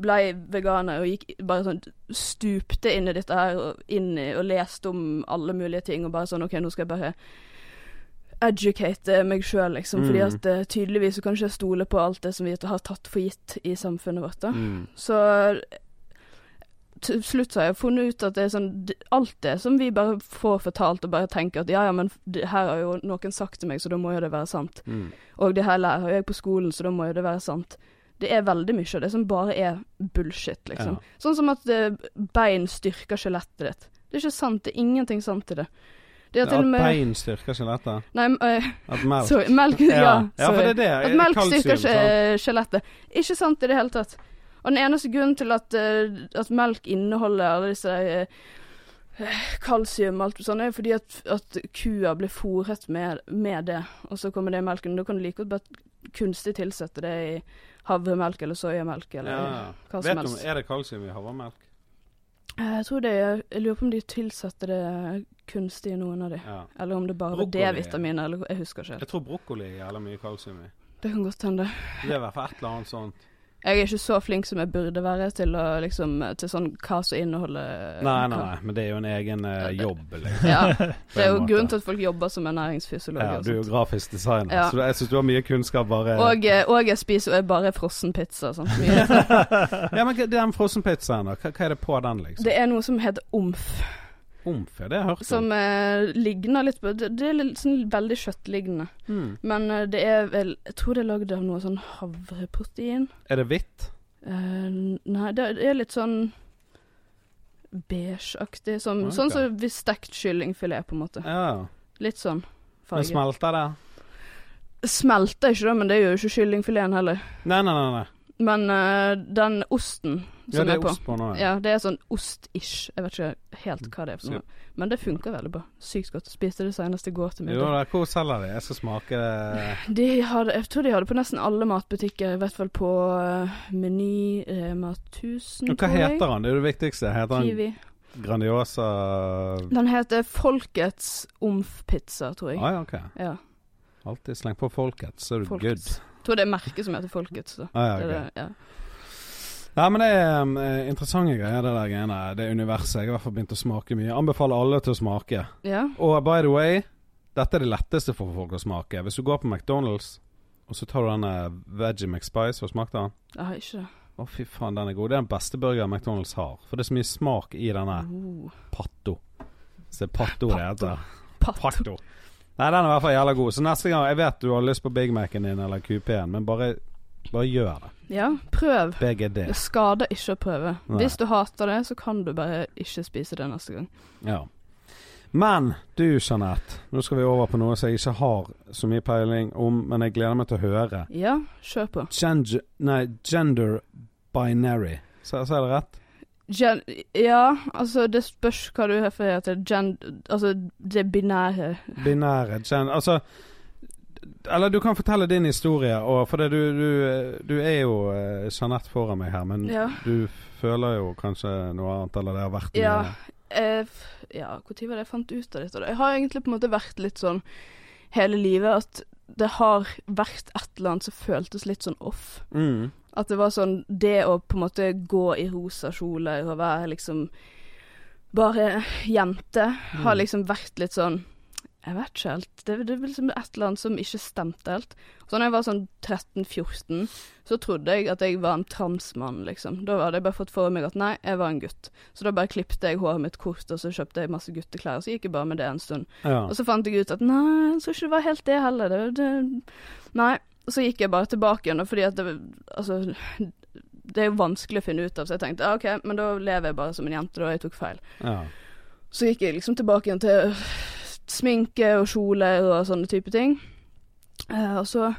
ble veganer og gikk bare sånn stupte inn i dette her og inn i og leste om alle mulige ting og bare sånn OK, nå skal jeg bare educate meg sjøl, liksom. Fordi Mm. at eh, tydeligvis så kan ikke jeg stole på alt det som vi har tatt for gitt i samfunnet vårt. da. Mm. Så til slutt har jeg funnet ut at det er sånn Alt det som vi bare får fortalt og bare tenker at ja, ja, men det her har jo noen sagt til meg, så da må jo det være sant. Mm. Og det her lærer jeg på skolen, så da må jo det være sant. Det er veldig mye av det som bare er bullshit, liksom. Ja. Sånn som at eh, bein styrker skjelettet ditt. Det er ikke sant. Det er ingenting sant i det. Det er At med bein styrker skjelettet? Nei, uh, At melk sorry. Melk Ja, ja, for det er det. At melk styrker skjelettet. Ikke sant i det hele tatt. Og den eneste grunnen til at, eh, at melk inneholder alle disse eh, kalsium og alt sånt, er fordi at, at kua blir fôret med, med det, og så kommer det i melken. Da kan du like godt bare kunstig tilsette det i havremelk eller soyamelk eller Ja. hva Vet som du om. Er det kalsium i havremelk? Eh, Jeg tror det er, Jeg lurer på om de tilsetter det kunstig i noen av de. Ja. Eller om det bare var D-vitaminer, eller jeg husker ikke helt. Jeg tror brokkoli er jævlig mye kalsium i. Det kan godt hende. Det er i hvert fall et eller annet sånt. Jeg er ikke så flink som jeg burde være til å liksom Til sånn hva som inneholder Nei, nei, nei, men det er jo en egen uh, jobb, liksom. Ja. Det er jo grunnen til at folk jobber som ernæringsfysiolog. Ja, du er jo grafisk designer, Ja. så jeg syns du har mye kunnskap bare Og, eh, og jeg spiser jo bare frossen pizza. Sånn. Ja, men den frossenpizzaen, da? Hva, hva er det på den, liksom? Det er noe som heter omf, Omf, ja, det har jeg hørt om. som eh, ligner litt på Det, det er litt sånn veldig kjøttlignende. Mm. Men eh, det er vel Jeg tror det er lagd av noe sånn havreprotein. Er det hvitt? Eh, nei, det det er litt sånn beigeaktig. Sånn, okay. Sånn som hvis stekt kyllingfilet, på en måte. Ja. Litt sånn Men smelter det? Smelter ikke, da, men det gjør jo ikke kyllingfileten heller. Nei, nei, nei. nei. Men uh, den osten Ja, som det er på ost på nå. Ja, det er sånn ost-ish. Jeg vet ikke helt hva det er for noe. Men det funker veldig bra. Sykt godt. Spiste det senest i går til Jo da, hvor selger de? Jeg skal smake det. Jeg tror de hadde på nesten alle matbutikker, i hvert fall på uh, Meny, Rema 1000, hva heter han? Det er det viktigste. Heter han Kiwi. Grandiosa Den heter Folkets omf-pizza, tror jeg. Ah, ja, ok. Ja. Alltid sleng på Folkets, så er du Folkets. Jeg tror det er merket som heter Folkets. Da. Ah, ja, Det det, ja. Nei, men det er um, eh, interessante greier, det der greiene. Det universet. Jeg har i hvert fall begynt å smake mye. Jeg Anbefaler alle til å smake. ja. Og by the way, dette er det letteste for folk å smake. Hvis du går på McDonald's, og så tar du denne Veggie McSpice, har du smakt den? Jeg har ikke det. Å, fy faen, den er god. Det er den beste burgeren McDonald's har. For det er så mye smak i denne Oh. patto. Så det er patto det heter. Patto. Patto. Nei, den er i hvert fall jævla god. Så neste gang Jeg vet du har lyst på Big Mac-en din eller QP-en, men bare, bare gjør det. Ja, prøv. BGD. Det skader ikke å prøve. Nei. Hvis du hater det, så kan du bare ikke spise det neste gang. Ja. Men du, Jeanette. Nå skal vi over på noe som jeg ikke har så mye peiling om, men jeg gleder meg til å høre. Ja, kjør på. Gender, nei, gender binary. Sa så er det rett? Gen ja, altså det spørs hva du refererer til. Gen altså det binære. Binære. Gen, altså Eller du kan fortelle din historie, og for det du, du, du er jo eh, Jeanette foran meg her, men Ja. du føler jo kanskje noe annet, eller det har vært mye Ja. Eh, ja, når var det jeg fant ut av dette? Jeg har egentlig på en måte vært litt sånn hele livet at det har vært et eller annet som føltes litt sånn off. Mm. At det var sånn Det å på en måte gå i rosa kjoler og være liksom bare jente, har Mm. liksom vært litt sånn Jeg vet ikke helt. Det, det var liksom et eller annet som ikke stemte helt. Så da jeg var sånn 13-14, så trodde jeg at jeg var en transmann, liksom. Da hadde jeg bare fått for meg at nei, jeg var en gutt. Så da bare klippte jeg håret mitt kort, og så kjøpte jeg masse gutteklær. Og så gikk jeg bare med det en stund. Ja. Og så fant jeg ut at nei, jeg tror ikke det var helt det heller. Det, det, nei. Og så gikk jeg bare tilbake igjen, fordi at det Altså, det er jo vanskelig å finne ut av, så jeg tenkte ja, OK, men da lever jeg bare som en jente, da. Jeg tok feil. ja. Så gikk jeg liksom tilbake igjen til sminke og kjole og sånne type ting. Eh, og så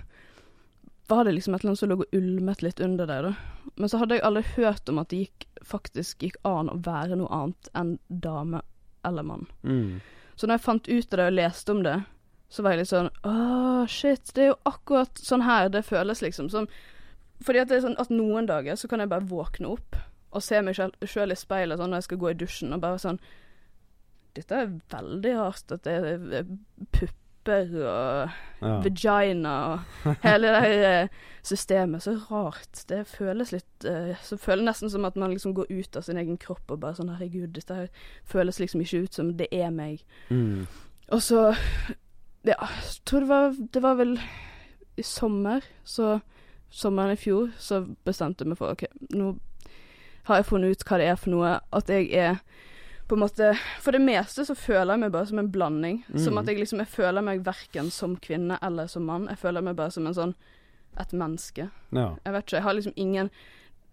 var det liksom et eller annet som lå og ulmet litt under der, da. Men så hadde jeg aldri hørt om at det gikk, faktisk gikk an å være noe annet enn dame eller mann. Mm. Så når jeg fant ut av det og leste om det, så var jeg litt sånn Åh, shit, det er jo akkurat sånn her det føles, liksom. Som, fordi at det er sånn at noen dager så kan jeg bare våkne opp og se meg sjøl i speilet sånn når jeg skal gå i dusjen, og bare sånn Dette er veldig rart at det er pupper og ja. vagina og hele det eh, systemet. Så rart. Det føles litt eh, Så føles nesten som at man liksom går ut av sin egen kropp og bare sånn Herregud, dette føles liksom ikke ut som det er meg. Mm. Og så Ja, jeg tror det var Det var vel i sommer, så Sommeren i fjor, så bestemte jeg meg for OK, nå har jeg funnet ut hva det er for noe. At jeg er på en måte For det meste så føler jeg meg bare som en blanding. Som Mm. at jeg liksom Jeg føler meg verken som kvinne eller som mann. Jeg føler meg bare som en sånn Et menneske. ja. Jeg vet ikke. Jeg har liksom ingen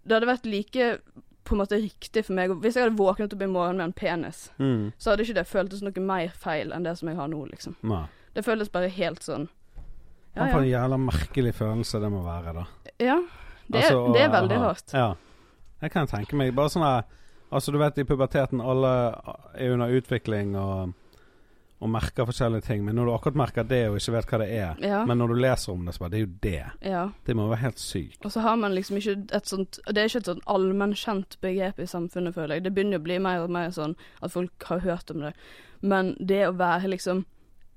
Det hadde vært like på en måte riktig for meg Hvis jeg hadde våknet opp i morgen med en penis, Mm. så hadde ikke det føltes noe mer feil enn det som jeg har nå, liksom. Nei. Det føles bare helt sånn Ja, Ja, For en jævla merkelig følelse det må være, da. ja det, Altså, er, det er veldig rart. Ja. Jeg kan tenke meg Bare sånn her Altså, du vet i puberteten alle er under utvikling og, og merker forskjellige ting, men når du akkurat merker det og ikke vet hva det er Ja. Men når du leser om det, så bare Det er jo det. ja. Det må være helt sykt. Og så har man liksom ikke et sånt Det er ikke et sånn allmennkjent begrep i samfunnet, føler jeg. Det begynner å bli mer og mer sånn at folk har hørt om det. Men det å være liksom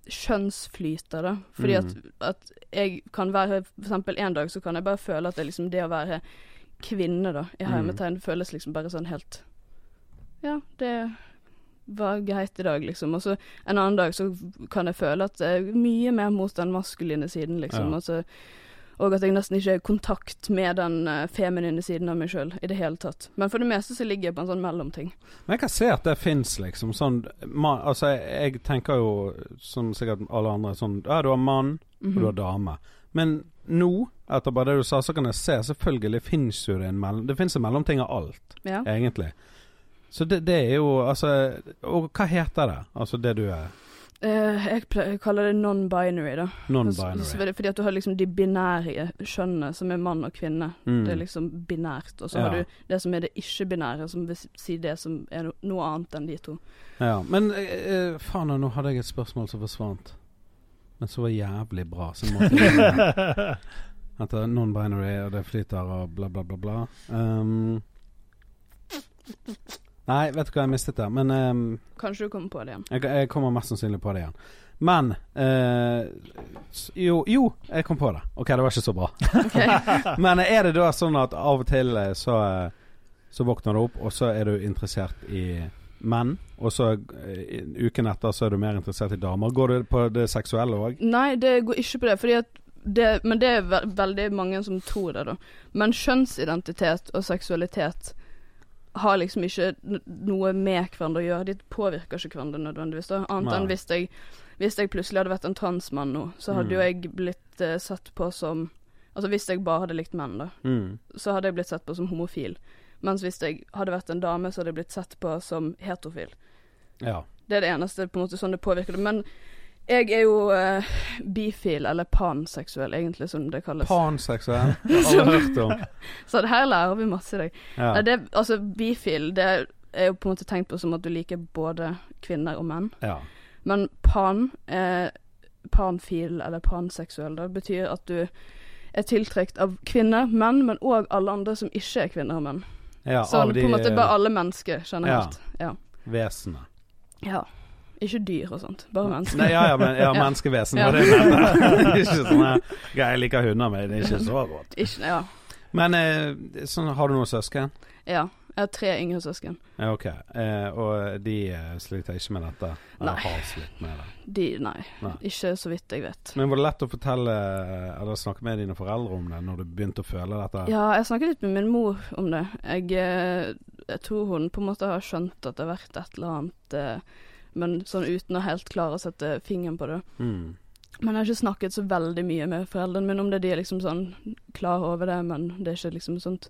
kjønnsflyter, da. Fordi Mm. at, at jeg kan være For eksempel en dag så kan jeg bare føle at det er liksom det å være kvinne, da, i Mm. hermetegn, føles liksom bare sånn helt Ja, det var greit i dag, liksom. Og så en annen dag så kan jeg føle at jeg er mye mer mot den maskuline siden, liksom. Ja. Altså, og at jeg nesten ikke er i kontakt med den eh, feminine siden av meg sjøl i det hele tatt. Men for det meste så ligger jeg på en sånn mellomting. Men jeg kan se at det fins, liksom. Sånn man, Altså, jeg, jeg tenker jo, som sikkert alle andre, sånn Ja, du har mann, og du har dame. Men nå, etter bare det du sa, så kan jeg se selvfølgelig fins jo det en mellom... Det fins en mellomting av alt, Ja. egentlig. Så det, det er jo Altså Og hva heter det? Altså det du er? Uh, jeg pleier jeg, kaller det non-binary, da. Non-binary. fordi- at du har liksom de binære kjønnene, som er mann og kvinne. Mm. Det er liksom binært. Og så Ja. har du det som er det ikke-binære, som vil si det som er noe annet enn de to. Ja, men uh, faen, nå hadde jeg et spørsmål som forsvant. Men så var jævlig bra, så måtte jeg At non-binary, og det flyter og bla, bla, bla, bla. Um, nei, vet du hva, jeg mistet det. Men um, Kanskje du kommer på det igjen. jeg, jeg kommer mest sannsynlig på det igjen. Men uh, jo, jo, jeg kom på det. Ok, det var ikke så bra. Okay. Men er det da sånn at av og til eh, så, eh, så våkner du opp, og så er du interessert i menn, og så uken etter så er du mer interessert i damer. Går du på det seksuelle òg? Nei, det går ikke på det. Fordi at det, men det er ve veldig mange som tror det, da. Men kjønnsidentitet og seksualitet har liksom ikke noe med hverandre å gjøre. De påvirker ikke hverandre nødvendigvis. da Annet enn hvis jeg, hvis jeg plutselig hadde vært en transmann nå, så hadde Mm. jo jeg blitt uh, sett på som Altså hvis jeg bare hadde likt menn, da, Mm. så hadde jeg blitt sett på som homofil. Mens hvis jeg hadde vært en dame, så hadde jeg blitt sett på som heterofil. Ja. Det er det eneste på en måte sånn det påvirker det. Men jeg er jo uh, bifil, eller panseksuell, egentlig, som det kalles. Panseksuell? Det har jeg hørt om. Så det her lærer vi masse i dag. Ja. Nei, det, altså, bifil, det er jo på en måte tenkt på som at du liker både kvinner og menn. ja. Men pan, eh, panfil, eller panseksuell, det betyr at du er tiltrukket av kvinner, menn, men òg alle andre som ikke er kvinner og menn. ja Sånn på en måte eh, bare alle mennesker generelt. Ja. vesenene. ja. Ikke dyr og sånt, bare mennesker. Nei, ja, ja, men, ja, menneskevesen var det jeg mente. ikke sånn. Jeg liker hunder, men det er ikke så godt. Ikke, ja. Men eh, sånn, har du noen søsken? ja. Jeg har tre yngre søsken. Ja, ok. Eh, og de eh, sliter ikke med dette? Eller Nei. har slitt med det? De, nei. Nei. Ikke så vidt jeg vet. Men var det lett å fortelle eller snakke med dine foreldre om det når du begynte å føle dette? Ja, jeg snakket litt med min mor om det. Jeg, eh, jeg tror hun på en måte har skjønt at det har vært et eller annet, eh, men sånn uten å helt klare å sette fingeren på det. Mm. Men jeg har ikke snakket så veldig mye med foreldrene mine om det. De er liksom sånn klar over det, men det er ikke liksom sånt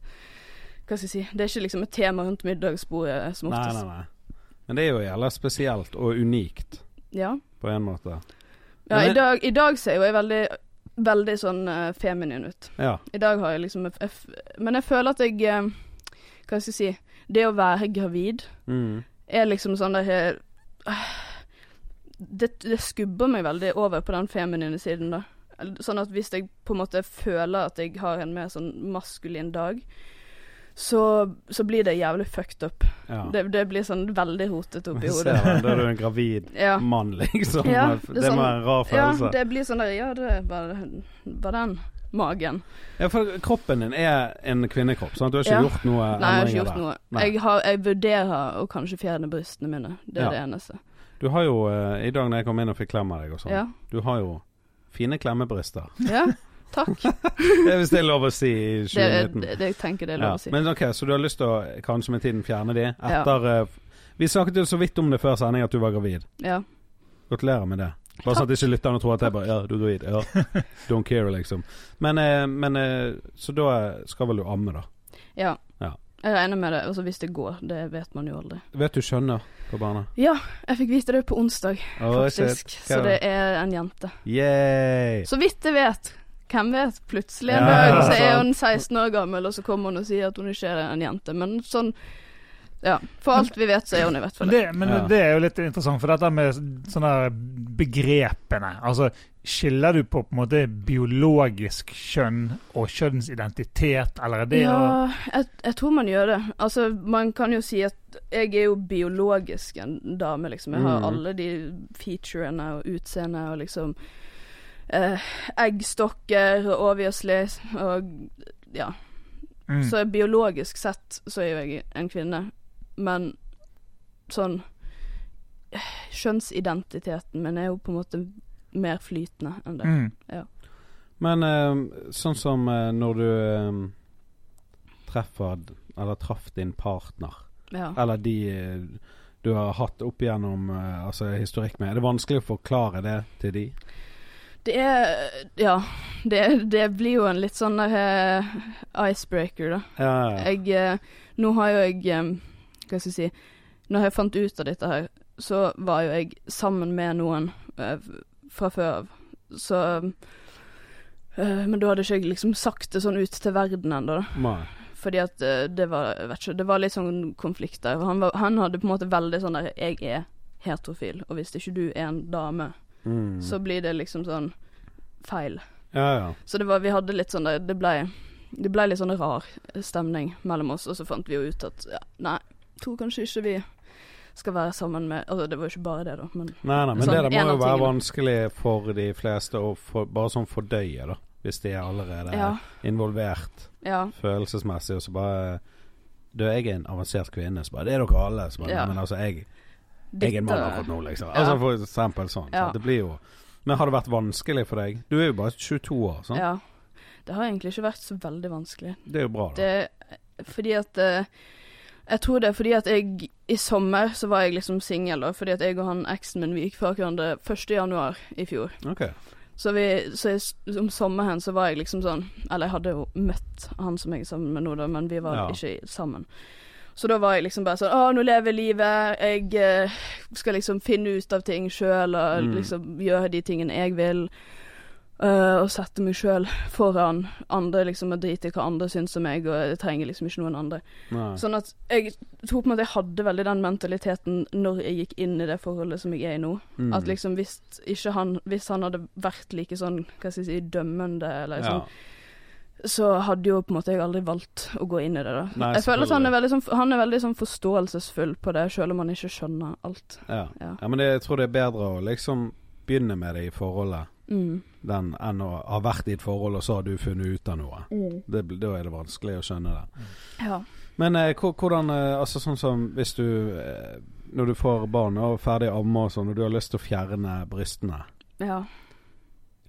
Hva skal jeg si Det er ikke liksom et tema rundt middagsbordet som Nei, oftest. nei, nei. Men det er jo jævla spesielt og unikt Ja. på en måte. ja i, dag, I dag ser jo jeg veldig Veldig sånn uh, feminin ut. Ja. I dag har jeg liksom jeg, Men jeg føler at jeg uh, Hva skal jeg si Det å være gravid Mm. er liksom sånn der det, det skubber meg veldig over på den feminine siden, da. Sånn at hvis jeg på en måte føler at jeg har en mer sånn maskulin dag, så, så blir det jævlig fucked up. ja. Det, det blir sånn veldig rotete oppi i hodet. Da er du en gravid Ja. mann, liksom. Ja, det, det er må sånn- være en rar ja, følelse. det blir sånn der Ja, det var, var den magen. Ja, for kroppen din er en kvinnekropp, sånn at du har ikke Ja. gjort noe Nei, jeg har ikke gjort der. noe. Jeg, har, jeg vurderer å kanskje fjerne brystene mine. Det er Ja. det eneste. Du har jo, eh, i dag når jeg kom inn og fikk klem av deg og sånn, Ja. du har jo fine klemmebryster. ja. Takk. Det er hvis det er lov å si i Det, er- 2019. det, det jeg tenker det er lov å si. Men ok, så du har lyst til å kanskje med tiden fjerne de etter uh, Vi snakket jo så vidt om det før sending at du var gravid. Ja. Gratulerer med det. Bare sånn at ikke lytterne tror at jeg bare Ja, du gravid. Ja. Don't care, liksom. Men, eh, men eh, Så da skal vel du amme, da. Ja. Ja. Jeg regner med det. Altså hvis det går. Det vet man jo aldri. Vet du skjønner på barna? Ja, jeg fikk vite det på onsdag, Oh, faktisk. Så det er en jente. Yay! Så vidt jeg vet. Hvem vet? Plutselig en Ja, dag så er hun 16 år gammel, og så kommer hun og sier at hun ikke er en jente. Men sånn Ja. For alt vi vet, så er hun i hvert fall Men det. det, men det er jo litt interessant, for dette med sånne begrepene Altså, skiller du på på en måte biologisk kjønn og kjønnsidentitet, eller er det Ja, jeg, jeg tror man gjør det. Altså, man kan jo si at jeg er jo biologisk en dame, liksom. Jeg har Mm. alle de featurene og utseendet og liksom eh, Eggstokker, obviously, og ja. Mm. Så biologisk sett så er jo jeg en kvinne, men sånn Kjønnsidentiteten min er jo på en måte mer flytende enn det. Mm. Men uh, sånn som uh, når du eh, treffer Eller traff din partner, Ja. eller de du har hatt opp igjennom eh, altså historikk med, er det vanskelig å forklare det til de? Det er Ja. Det, det blir jo en litt sånn eh, icebreaker, da. Ja, ja. Jeg Nå har jo jeg eh, Hva skal jeg si Når jeg fant ut av dette her, så var jo jeg sammen med noen eh, fra før av. Så eh, Men da hadde ikke jeg liksom sagt det sånn ut til verden ennå, da. Nei. Fordi at eh, det var vet ikke, Det var litt sånn konflikt der. Han, var, han hadde på en måte veldig sånn der Jeg er heterofil, og hvis ikke du er en dame, Mm. så blir det liksom sånn feil. Ja, ja. Så det var, vi hadde litt sånn der Det ble, det ble litt sånn rar stemning mellom oss, og så fant vi jo ut at ja, nei, tror kanskje ikke vi skal være sammen med Altså, det var jo ikke bare det, da, men Nei, nei, men Sånn, det må jo være vanskelig for de fleste å for, bare sånn fordøye, da. Hvis de er allerede ja. involvert Ja. følelsesmessig, og så bare Du, jeg er en avansert kvinne, så bare Det er dere alle. Så bare, Ja. Men altså, jeg, jeg er en mann akkurat nå, liksom. Altså for eksempel sånn. Sant? Det blir jo Men har det vært vanskelig for deg? Du er jo bare 22 år, sant? ja. Det har egentlig ikke vært så veldig vanskelig. Det er jo bra, da. Det fordi at eh, Jeg tror det er fordi at jeg i sommer så var jeg liksom singel. Fordi at jeg og han eksen min vi gikk fra hverandre 1. januar i fjor. Okay. Så, vi, så jeg, om sommeren så var jeg liksom sånn Eller jeg hadde jo møtt han som jeg er sammen med nå, da, men vi var Ja. ikke sammen. Så da var jeg liksom bare sånn Å, nå lever jeg livet. Jeg eh, skal liksom finne ut av ting sjøl og Mm. liksom gjøre de tingene jeg vil. Eh, og sette meg sjøl foran andre, liksom, og drite i hva andre syns om meg, og jeg trenger liksom ikke noen andre. Nei. Sånn at jeg tror på en måte jeg hadde veldig den mentaliteten når jeg gikk inn i det forholdet som jeg er i nå. Mm. At liksom hvis ikke han Hvis han hadde vært like sånn, hva skal jeg si, dømmende eller ja. sånn, så hadde jo på en måte jeg aldri valgt å gå inn i det, da. Nei, jeg føler at han er veldig sånn Han er veldig sånn forståelsesfull på det, selv om han ikke skjønner alt. Ja. Ja. ja, men det, jeg tror det er bedre å liksom begynne med det i forholdet Mm. den, enn å ha vært i et forhold, og så har du funnet ut av noe. Det, da er det vanskelig å skjønne det. Ja. Men eh, hvordan eh, Altså sånn som hvis du eh, Når du får barn og er ferdig amme og sånn, og du har lyst til å fjerne brystene, ja.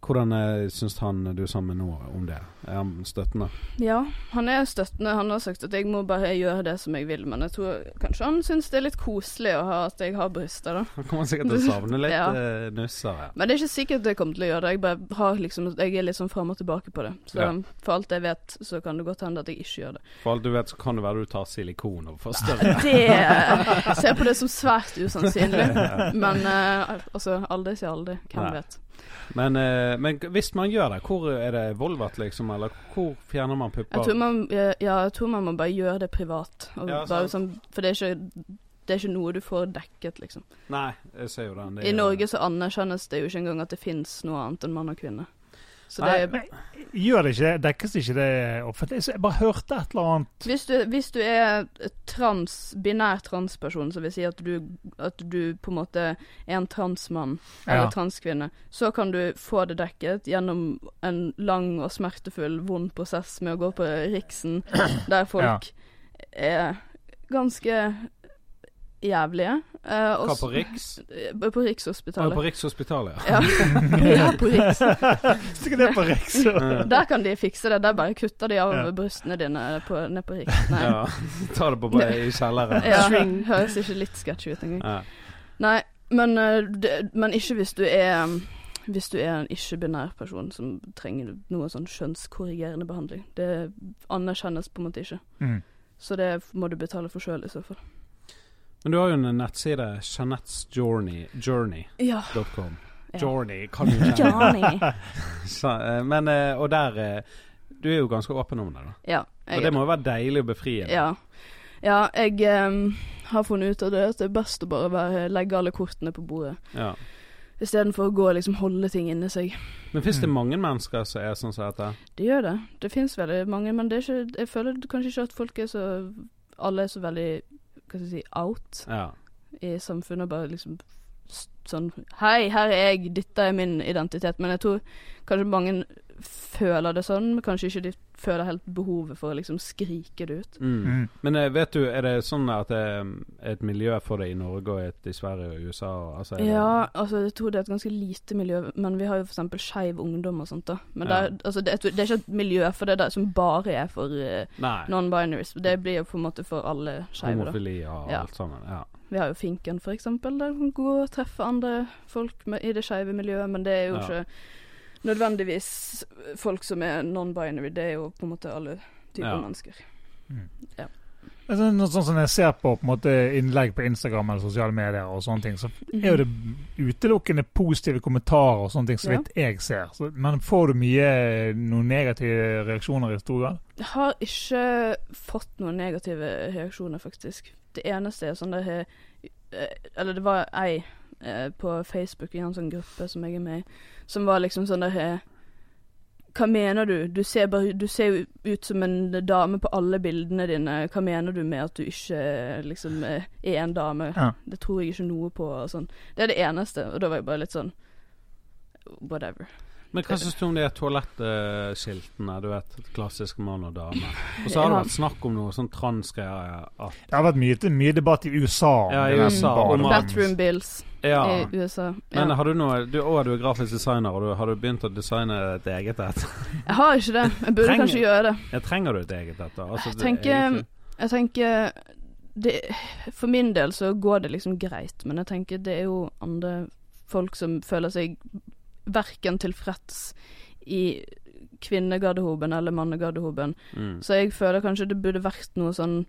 Hvordan eh, syns han du er sammen nå om det? Er han støttende? Ja, han er støttende. Han har sagt at jeg må bare gjøre det som jeg vil, men jeg tror kanskje han syns det er litt koselig å ha at jeg har bryster, da. Han kommer sikkert til å savne litt Ja. eh, nusser. Ja. Men det er ikke sikkert jeg kommer til å gjøre det. Jeg bare har liksom Jeg er litt sånn fram og tilbake på det. Så Ja. for alt jeg vet, så kan det godt hende at jeg ikke gjør det. For alt du vet, så kan det være du tar silikon og får større. Det ser på det som svært usannsynlig. Men uh, altså, aldri si aldri. Hvem Nei. vet. Men, eh, men hvis man gjør det, hvor er det Volvat, liksom? Eller hvor fjerner man pupper? Jeg tror man, ja, jeg tror man må bare gjøre det privat. Ja, sånn, for det er, ikke, det er ikke noe du får dekket, liksom. Nei, jeg ser jo den. det I Norge så anerkjennes det jo ikke engang at det fins noe annet enn mann og kvinne. Så det Nei, Men gjør det ikke, det? dekkes ikke det offentlig? Jeg bare hørte et eller annet Hvis du, hvis du er trans, binær transperson, så vil si at du, at du på en måte er en transmann eller Ja. transkvinne, så kan du få det dekket gjennom en lang og smertefull, vond prosess med å gå på Riksen, der folk er ganske jævlige. Eh, Hva på Riks? eh, På Ja, Rikshospitalet. på Rikshospitalet, ja. Ja. ja, på Riks. Det på Riks. Der kan de fikse det. Der bare kutter de av Ja. brystene dine på, ned på Riks. Nei. ja. Ta det på bare i kjelleren. Ja, høres ikke litt sketsj ut engang. Ja. Nei, men, eh, det, men ikke hvis du er Hvis du er en ikke-binær person som trenger noe sånn skjønnskorrigerende behandling. Det anerkjennes på en måte ikke. Mm. Så det må du betale for sjøl i så fall. Men du har jo en nettside, Jeanettes Journey, Journey.com. Ja. Journey, kan du ikke Johnny. Så, eh, Men, eh, og der eh, Du er jo ganske åpen om det, da. Ja. Og det må jo være deilig og befriende. ja. ja, jeg um, har funnet ut av det at det er best å bare være, legge alle kortene på bordet. Ja. Istedenfor å gå og liksom holde ting inni seg. Men fins det Mm. mange mennesker som er sånn som dette? Det gjør det. Det fins veldig mange, men det er ikke, jeg føler kanskje ikke at folk er så Alle er så veldig hva skal jeg si, out Ja. i samfunnet. Bare liksom sånn Hei, her er jeg, dette er min identitet. Men jeg tror kanskje mange føler det sånn, men kanskje ikke de føler helt behovet for å liksom skrike det ut. Mm. Mm. Men eh, vet du, er det sånn at det er et miljø for det i Norge og et i Sverige og USA? Altså, Ja, altså jeg tror det er et ganske lite miljø, men vi har jo eksempel Skeiv Ungdom og sånt da. Men Ja. der, altså, det, er, det er ikke et miljø for det der som bare er for uh, non-binaries. Det blir jo på en måte for alle skeive. Homofili og Ja. alt sammen. Ja. Vi har jo Finken, for eksempel, der du kan gå og treffe andre folk med, i det skeive miljøet, men det er jo Ja. ikke nødvendigvis folk som er non-binary. Det er jo på en måte alle typer Ja. mennesker. Mm. Ja. sånn som jeg ser på, på en måte, innlegg på Instagram eller sosiale medier, og sånne ting, så er jo det utelukkende positive kommentarer og sånne ting, så Ja. jeg ser. Så, men får du mye noen negative reaksjoner i stor grad? Jeg har ikke fått noen negative reaksjoner, faktisk. Det eneste er sånn det eh, Eller det var ei eh, på Facebook i en sånn gruppe som jeg er med i, som var liksom sånn der eh, Hva mener du? Du ser, bare, du ser jo ut som en dame på alle bildene dine. Hva mener du med at du ikke eh, liksom er en dame? Ja. Det tror jeg ikke noe på. Og sånn. Det er det eneste. Og da var jeg bare litt sånn Whatever. Men hva syns du om de toalettskiltene? Du vet, klassisk mann og dame. Og så har det vært snakk om noe sånn transgreier. At Det har vært mye, mye debatt i USA. Ja, i USA, om Bathroom bills Ja. i USA. Men har du noe Du, å, du er grafisk designer, og du, har du begynt å designe et eget et? Jeg har ikke det. Jeg burde Trenger- kanskje gjøre det. Jeg trenger du et eget et? da? Altså, Jeg det- tenker egentlig- Jeg tenker det, For min del så går det liksom greit, men jeg tenker det er jo andre folk som føler seg verken tilfreds i kvinnegarderoben eller mannegarderoben. mm. Så jeg føler kanskje det burde vært noe sånn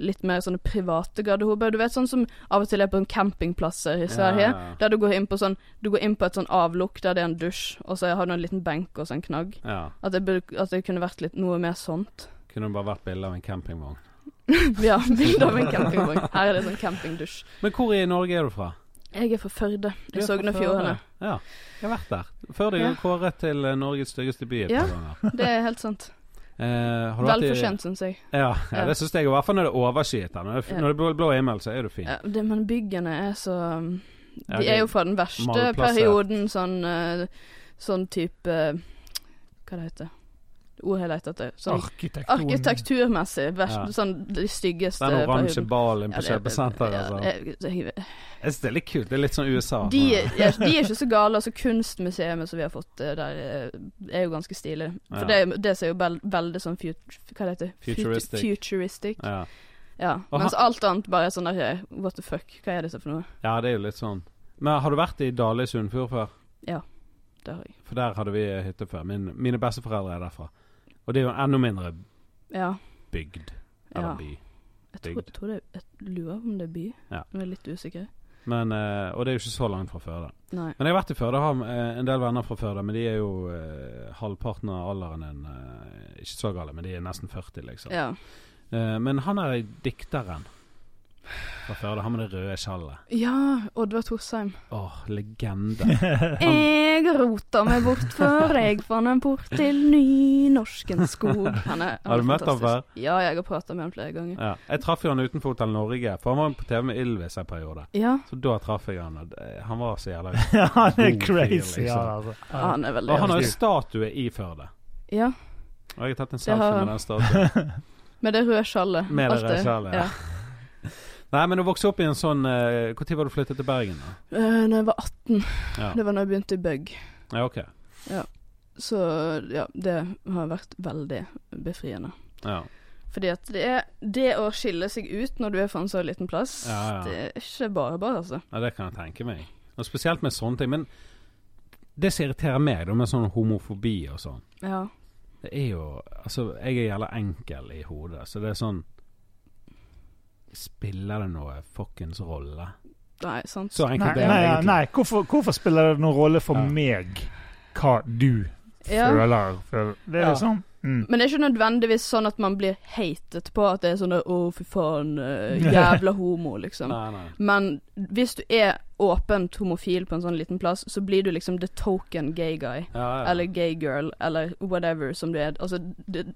litt mer sånne private garderober. Du vet sånn som av og til er på en campingplasser i Sverige. Ja, ja. Der du går inn på sånn Du går inn på et sånn avlukk der det er en dusj, og så har du en liten benk og sånn knagg. ja. At det, burde, at det kunne vært litt noe mer sånt. Kunne det bare vært bilde av en campingvogn. ja, bilde av en campingvogn. Her er det sånn campingdusj. Men hvor i Norge er du fra? Jeg er fra Førde, i Sogn og Fjordane. Ja, jeg har vært der. Førde er Ja. kåret til eh, Norges styggeste by Ja. Det er helt sant. Eh, Velfortjent, syns jeg. Ja, ja, det syns jeg. I hvert fall når det er overskyet. Når det, når det er blå, himmel, så er det fint. Ja, det, men byggene er så um, De er jo fra den verste perioden, sånn eh, Sånn type Hva det heter Ordet jeg leter etter. Sånn arkitekturmessig. Ja. Sånn de styggeste Den oransje ballen på Ja, det- kjøpesenteret. ja, altså. jeg- jeg- Jeg det er litt kult. Det er litt sånn USA. De, er- de er ikke så gale. Altså Kunstmuseet som vi har fått eh, der, eh, er jo ganske stilig. For Ja. det, det ser jo vel- veldig sånn fut, Hva det heter Futuristic. Futuristic. Ja. Ja. Mens alt annet bare er sånn der eh, What the fuck? Hva er dette for noe? ja, det er jo litt sånn. Men har du vært i Dale i Sunnfjord før? Det har jeg. For der hadde vi hytte før. Min, mine besteforeldre er derfra. Og det er jo enda mindre Ja. bygd. Eller ja. by. Jeg tror, tror det Jeg lurer om det er by. Ja. Jeg er litt usikker. Men, uh, og det er jo ikke så langt fra Førde. Nei. Men jeg har vært i Førde. Har eh, en del venner fra Førde, men de er jo uh, halvparten av alderen din. Uh, Ikke så gale, men de er nesten 40, liksom. Ja. Men han er dikteren fra Førde, han med det røde skjallet. ja, Oddvar Torsheim. Åh, legende. Jeg rota meg bort før jeg fant en port til nynorsken skog. Han er, han Har du møtt ham før? Ja, jeg har prata med han flere ganger. Ja. Jeg traff jo han utenfor Hotell Norge, for han var på TV med Ylvis en periode. Ja, Så da traff jeg han, og han var så jævla Ja, han er crazy, fyr, crazy, ja, liksom. ja, han er veldig Og han har jo statue i Førde. Ja, Og jeg har tatt en selfie har med den statuen. med det røde skjallet. Med det røde skjallet, ja. Nei, men å vokse opp i en sånn Når var du flyttet til Bergen? da? Uh, når jeg var 18, Ja, det var når jeg begynte i Bug. ja ok. Så ja, det har vært veldig befriende. Ja. Fordi at det er det å skille seg ut når du er fra en så liten plass, Ja, ja. det er ikke bare bare, altså. ja, det kan jeg tenke meg. Og Spesielt med sånne ting. Men det som irriterer meg, da, med sånn homofobi og sånn, Ja. det er jo Altså, jeg er jævla enkel i hodet, så det er sånn Spiller det noe fuckings rolle? Nei, sant. Så Nei, er det nei, egentlig. nei hvorfor, hvorfor spiller det noen rolle for Ja. meg hva du Ja. føler? føler? Det er Ja. liksom mm. Men det er ikke nødvendigvis sånn at man blir hatet på at det er sånn 'Å, oh, fy faen, eh, jævla homo', liksom. Nei, nei. Men hvis du er åpent homofil på en sånn liten plass, så blir du liksom the token gay guy. Ja, ja. Eller gay girl, eller whatever som du er. Altså, det,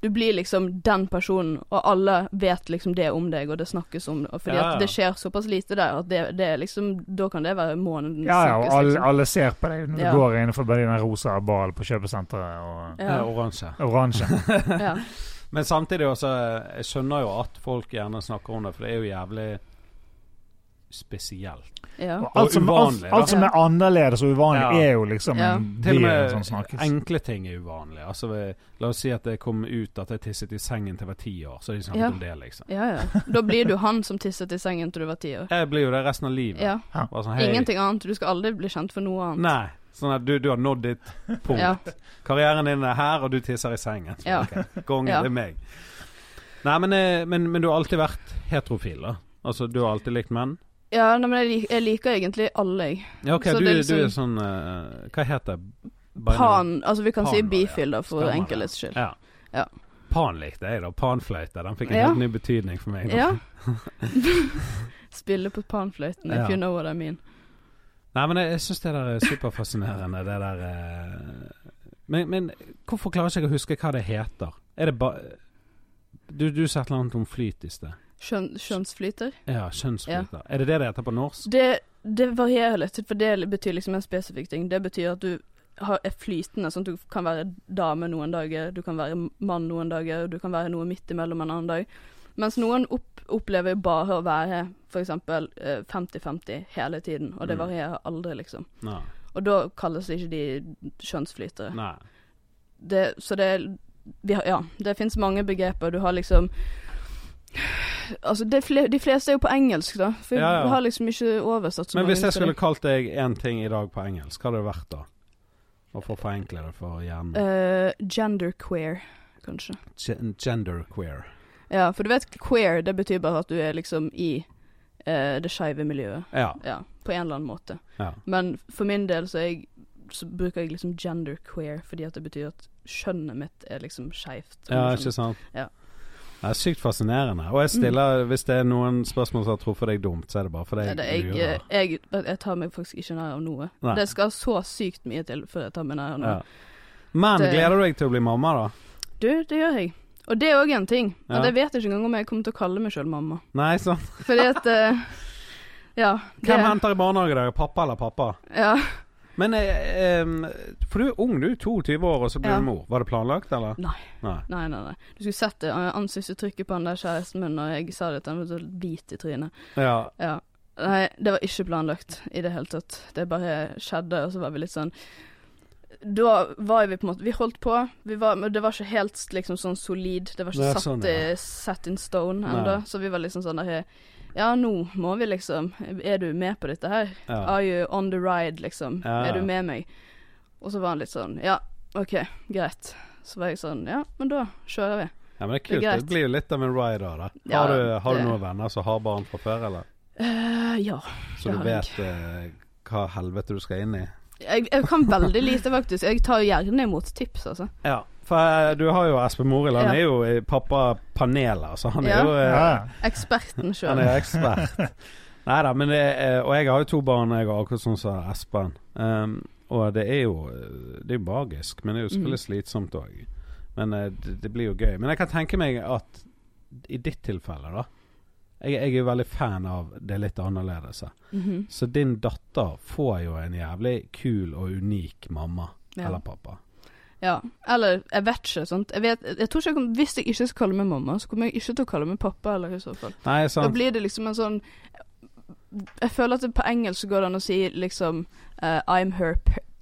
du blir liksom den personen, og alle vet liksom det om deg, og det snakkes om det. Og fordi Ja, ja. at det skjer såpass lite der at det, det er liksom Da kan det være månedens Ja, ja, og alle, liksom. alle ser på deg når du Ja. går innenfor den rosa ball på kjøpesenteret og Ja. Oransje. oransje. ja. Men samtidig også, jeg skjønner jo at folk gjerne snakker om det, for det er jo jævlig spesielt. ja. Og alt, som, uvanlig, alt, alt som er annerledes og uvanlig, Ja. er jo liksom Ja. en Til og blir en med sånn snakkes. enkle ting er uvanlig. Altså, la oss si at det kom ut at jeg tisset i sengen til jeg var ti år, så er de snakket Ja. om det, liksom. ja, ja. Da blir du han som tisset i sengen til du var ti år. Jeg blir jo det resten av livet. Ja. Bare sånn, hey. Ingenting annet. Du skal aldri bli kjent for noe annet. Nei. Sånn at du, du har nådd ditt punkt. Ja. Karrieren din er her, og du tisser i sengen. Så, Ja. ok, Kongen, Ja. det er meg. Nei, men, eh, men, men du har alltid vært heterofil, da? Altså, du har alltid likt menn? Ja, nei, men jeg, lik- jeg liker egentlig alle, jeg. Ja, OK, Så du, det er du er liksom- sånn eh, Hva heter det? Pan Altså, vi kan Pan si ja. bifil, da, for Stemmer det. enkelhets skyld. Ja. Ja. Pan likte jeg, da. Panfløyte. Den fikk en Ja. helt ny betydning for meg. da. Ja. Spille på panfløyten, if Ja. you know what I mean. Nei, men jeg, jeg syns det der er superfascinerende, det der eh, men, men hvorfor klarer ikke jeg å huske hva det heter? Er det bare Du, du sa et eller annet om flyt i sted. Kjønn, kjønnsflyter. Ja, kjønnsflyter. Er det det det heter på norsk? Det, det varierer litt, for det betyr liksom en spesifikk ting. Det betyr at du har, er flytende, sånn at du kan være dame noen dager, du kan være mann noen dager, du kan være noe midt imellom en annen dag. Mens noen opp, opplever bare å være f.eks. Eh, 50-50 hele tiden, og det Mm. varierer aldri, liksom. Nei. Og da kalles ikke de kjønnsflytere. Nei. Det, så det vi har, Ja, det fins mange begreper. Du har liksom Altså, de fleste er jo på engelsk, da. For Ja, ja. vi har liksom ikke oversatt så Men mange. hvis jeg skulle kalt deg én ting i dag på engelsk, hva hadde det vært da? Og for å forenkle det for hjernen. Uh, Genderqueer, kanskje. Gen- Genderqueer. Ja, for du vet, queer, det betyr bare at du er liksom i uh, det skeive miljøet. Ja. Ja, på en eller annen måte. ja. Men for min del så, jeg, så bruker jeg liksom genderqueer, fordi at det betyr at skjønnet mitt er liksom skeivt. Ja, ikke sant? Ja. Det er sykt fascinerende. Og jeg stiller, hvis det er noen spørsmål som har truffet deg dumt, så er det bare fordi jeg det, jeg, lurer. jeg, jeg tar meg faktisk ikke nær av noe. Nei. Det skal så sykt mye til før jeg tar meg nær av noe. Ja. Men Det- gleder du deg til å bli mamma, da? Du, det gjør jeg. Og det er òg en ting. Ja. At jeg vet ikke engang om jeg kommer til å kalle meg sjøl mamma. Nei, sånn. Fordi at uh, Ja. Hvem henter i barnehage i dag? Pappa eller pappa? Ja. Men eh, For du er ung, du. er 22 år, og så blir Ja. du mor. Var det planlagt, eller? Nei. Nei. Nei, nei, nei. Du skulle sett det eh, ansiktsuttrykket på han der kjæresten min når jeg sa det til han så hvit i trynet. Ja. Ja. Nei, det var ikke planlagt i det hele tatt. Det bare skjedde, og så var vi litt sånn Da var vi på en måte Vi holdt på, vi var, men det var ikke helt liksom sånn solid. Det var ikke er satt, sånn, ja. i- set in stone ennå. Så vi var liksom sånn der Ja, nå må vi liksom Er du med på dette her? ja. Are you on the ride, liksom? Ja. Er du med meg? Og så var han litt sånn Ja, OK, greit. Så var jeg sånn Ja, men da kjører vi. Ja, men det er Det er. Det, blir jo litt av en ride da. da. Ja, har du, har du noen venner som har barn fra før, eller? Uh, ja. Så du vet uh, hva helvete du skal inn i? Jeg, jeg kan veldig lite, faktisk. Jeg tar gjerne imot tips, altså. Ja. For eh, du har jo Espen Morild. Han Ja. er jo i pappapanelet, altså. han er Ja. jo eh, Ja. Eksperten Han sjøl. er ekspert. Nei da, men det er, Og jeg har jo to barn, jeg har akkurat sånn som Espen. Um, og det er jo Det er jo magisk, men det er jo selvfølgelig slitsomt òg. Men eh, det, det blir jo gøy. Men jeg kan tenke meg at i ditt tilfelle, da Jeg, jeg er veldig fan av det litt annerledes. Mhm. Så din datter får jo en jævlig kul og unik mamma. Ja. Eller pappa. ja. Eller jeg vet ikke. Sant? Jeg, vet, jeg tror ikke jeg kom, Hvis jeg ikke skal kalle meg mamma, så kommer jeg ikke til å kalle meg pappa. Eller i så fall Nei, sant. Da blir det liksom en sånn Jeg føler at det på engelsk går det an å si liksom uh, I'm her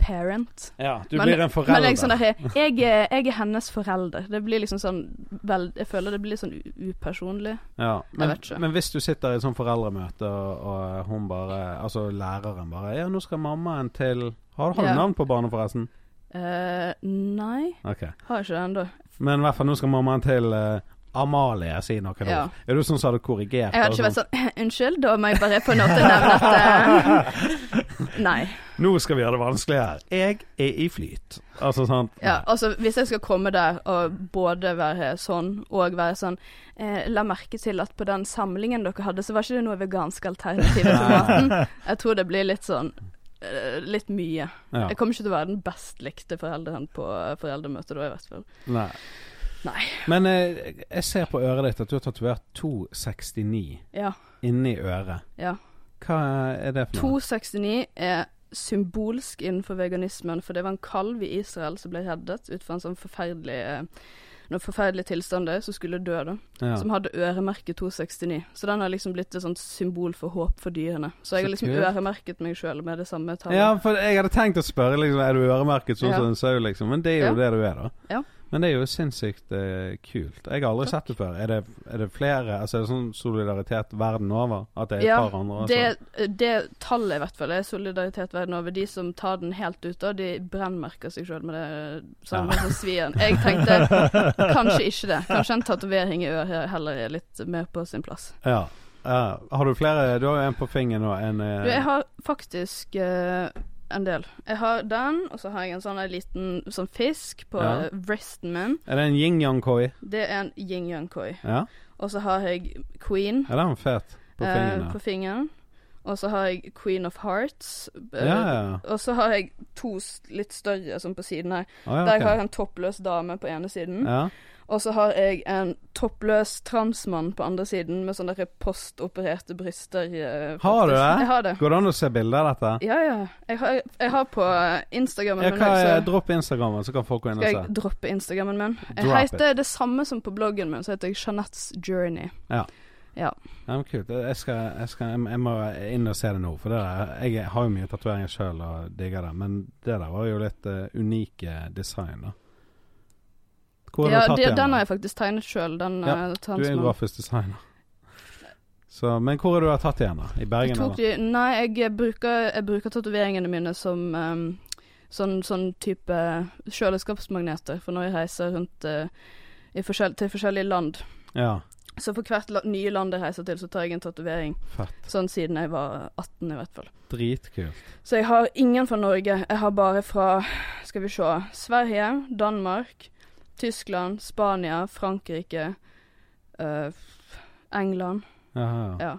parent. Ja, du Men- blir en forelder. Men liksom her, jeg, er, jeg er hennes forelder. Det blir liksom sånn vel, Jeg føler det blir sånn upersonlig. Ja, men, men hvis du sitter i et sånt foreldremøte, og, og hun bare Altså læreren bare 'Ja, nå skal mammaen til Har, har du Ja. navn på barnet, forresten?' Uh, nei, Okay. har ikke det ennå. Men i hvert fall nå skal mammaen til eh, Amalie si noe. ord. Ja. Er du sånn som hadde korrigert? Jeg hadde ikke vært sånn, Unnskyld, da må jeg bare på en måte nevne at eh, Nei. Nå skal vi gjøre det vanskeligere. Jeg er i flyt. Altså sånn Ja, altså Hvis jeg skal komme der og både være sånn og være sånn eh, La merke til at på den samlingen dere hadde, så var ikke det noe vegansk alternativ til maten. Jeg tror det blir litt sånn eh, Litt mye. ja. Jeg kommer ikke til å være den best likte forelderen på foreldremøtet da, i hvert fall. Nei. Nei. Men eh, jeg ser på øret ditt at du har tatovert 269 Ja. inni øret. ja. Hva er det for noe? 269 er symbolsk innenfor veganismen, for det var en kalv i Israel som ble reddet ut fra en sånn forferdelig eh, noen forferdelige tilstander som skulle dø, da. Ja. Som hadde øremerket 269. Så den har liksom blitt et sånt symbol for håp for dyrene. Så jeg har liksom øremerket meg sjøl med det samme tallet. ja, for jeg hadde tenkt å spørre liksom, Er du øremerket sånn Ja. som en sau, liksom. Men det er jo Ja. det du er, da. Ja. Men det er jo sinnssykt eh, kult. Jeg har aldri Takk. sett det før. Er det, er det flere Altså er det sånn solidaritet verden over? At det er et Ja, par andre? Altså? Det, det tallet, i hvert fall, er solidaritet verden over. De som tar den helt ut, da, de brennmerker seg sjøl med det samme Ja. som svien. Jeg tenkte kanskje ikke det. Kanskje en tatovering i øret heller er litt mer på sin plass. Ja. Uh, Har du flere? Du har jo en på fingeren nå. En uh... Du, jeg har faktisk eh, en del. Jeg har den, og så har jeg en sånn en liten sånn fisk på Ja. eh, wristen min. Er det en yin-yang-koi? Det er en yin yang koi. Ja. Og så har jeg queen ja, den var fet. På eh, fingeren. på fingeren. Og så har jeg queen of hearts. eh, Ja, ja. Og så har jeg to litt større sånn på siden her. Å, ja, Der jeg har en toppløs dame på ene siden. ja. Og så har jeg en toppløs transmann på andre siden med sånne postopererte bryster. Faktisk. Har du det? Jeg har det. Går det an å se bilder av dette? Ja, ja. Jeg har, jeg har på eh, Instagrammen Ja, min også. Dropp Instagrammen, så kan folk gå inn og se. Skal jeg droppe Instagrammen min? Jeg Drop heter det samme som på bloggen min, så heter jeg Jeanettes Journey. Ja, men kult. Jeg, skal, jeg, skal, jeg må inn og se det nå. For det der, jeg har jo mye tatoveringer sjøl og digger det. Men det der var jo litt uh, unike design, da. Hvor har Ja, du tatt den? den har jeg faktisk tegnet sjøl, Ja, ja, Du er jo grafisk designer. Så, men hvor har du tatt igjen, da? I Bergen, Jeg de, nei, jeg bruker, jeg bruker tatoveringene mine som um, sånn, sånn type kjøleskapsmagneter. For når jeg reiser rundt uh, i forskjell, til forskjellige land Ja, Så for hvert la, nye land jeg reiser til, så tar jeg en tatovering. Sånn siden jeg var 18, i hvert fall. Dritkult. Så jeg har ingen fra Norge. Jeg har bare fra, skal vi se, Sverige, Danmark, Tyskland, Spania, Frankrike, uh, England. Ja, ja.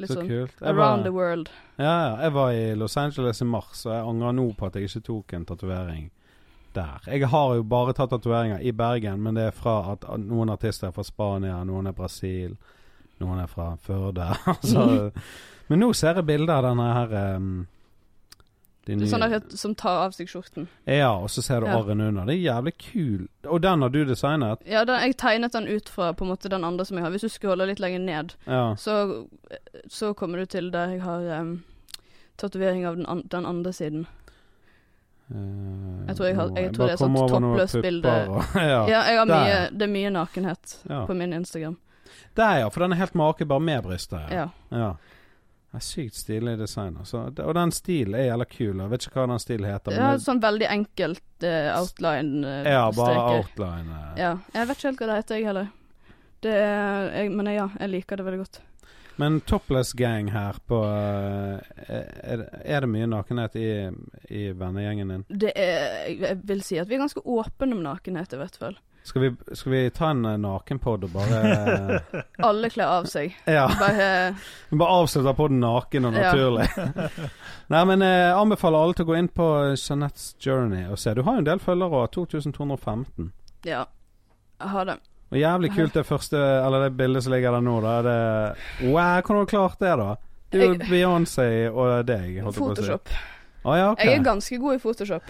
Litt Så sånn kult. Jeg around var, the world. ja, ja, jeg var i Los Angeles i mars, og jeg angrer nå på at jeg ikke tok en tatovering der. Jeg har jo bare tatt tatoveringer i Bergen, men det er fra at noen artister er fra Spania, noen er Brasil, noen er fra Førde. altså, men nå ser jeg bilder av denne her um, Det er sånn at, som tar av seg skjorten. Ja, og så ser du Ja. arren under. Det er jævlig kul. Og den har du designet? Ja, den, jeg tegnet den ut fra på en måte den andre som jeg har. Hvis du scroller litt lenger ned, Ja. så, så kommer du til der jeg har um, tatovering av den, an den andre siden. Eh, Jeg tror jeg har- jeg tror det er sånt noen toppløst bilde. ja. Ja, jeg har mye, det er mye nakenhet på min Instagram. Der, ja. For den er helt make, bare med brystet. Ja. Ja. Er sykt stilig design. Altså. Og den stilen er jævla kul. Jeg vet ikke hva den stilen heter. ja sånn veldig enkelt uh, outline-streker. ja, bare outline. Uh. Ja. Jeg vet ikke helt hva det heter, jeg heller. Det er, jeg, men ja, jeg liker det veldig godt. Men Topless Gang her på eh, er, er det mye nakenhet i, i vennegjengen din? Det er, jeg vil si at vi er ganske åpne om nakenhet, i hvert fall. Skal vi, skal vi ta en eh, nakenpod og bare Alle kler av seg. Ja. Bare bare avslutter på den naken og Ja. naturlig. Nei, men jeg anbefaler alle til å gå inn på Jeanettes Journey og se. Du har jo en del følgere òg. 2215. Ja. Jeg har det. Og jævlig kult det første Eller det bildet som ligger der nå. Da er det Wow, hvordan har du klart det, da? Det er jo Beyoncé og deg. holdt jeg på å si. Å ja, okay. Jeg er ganske god i Photoshop.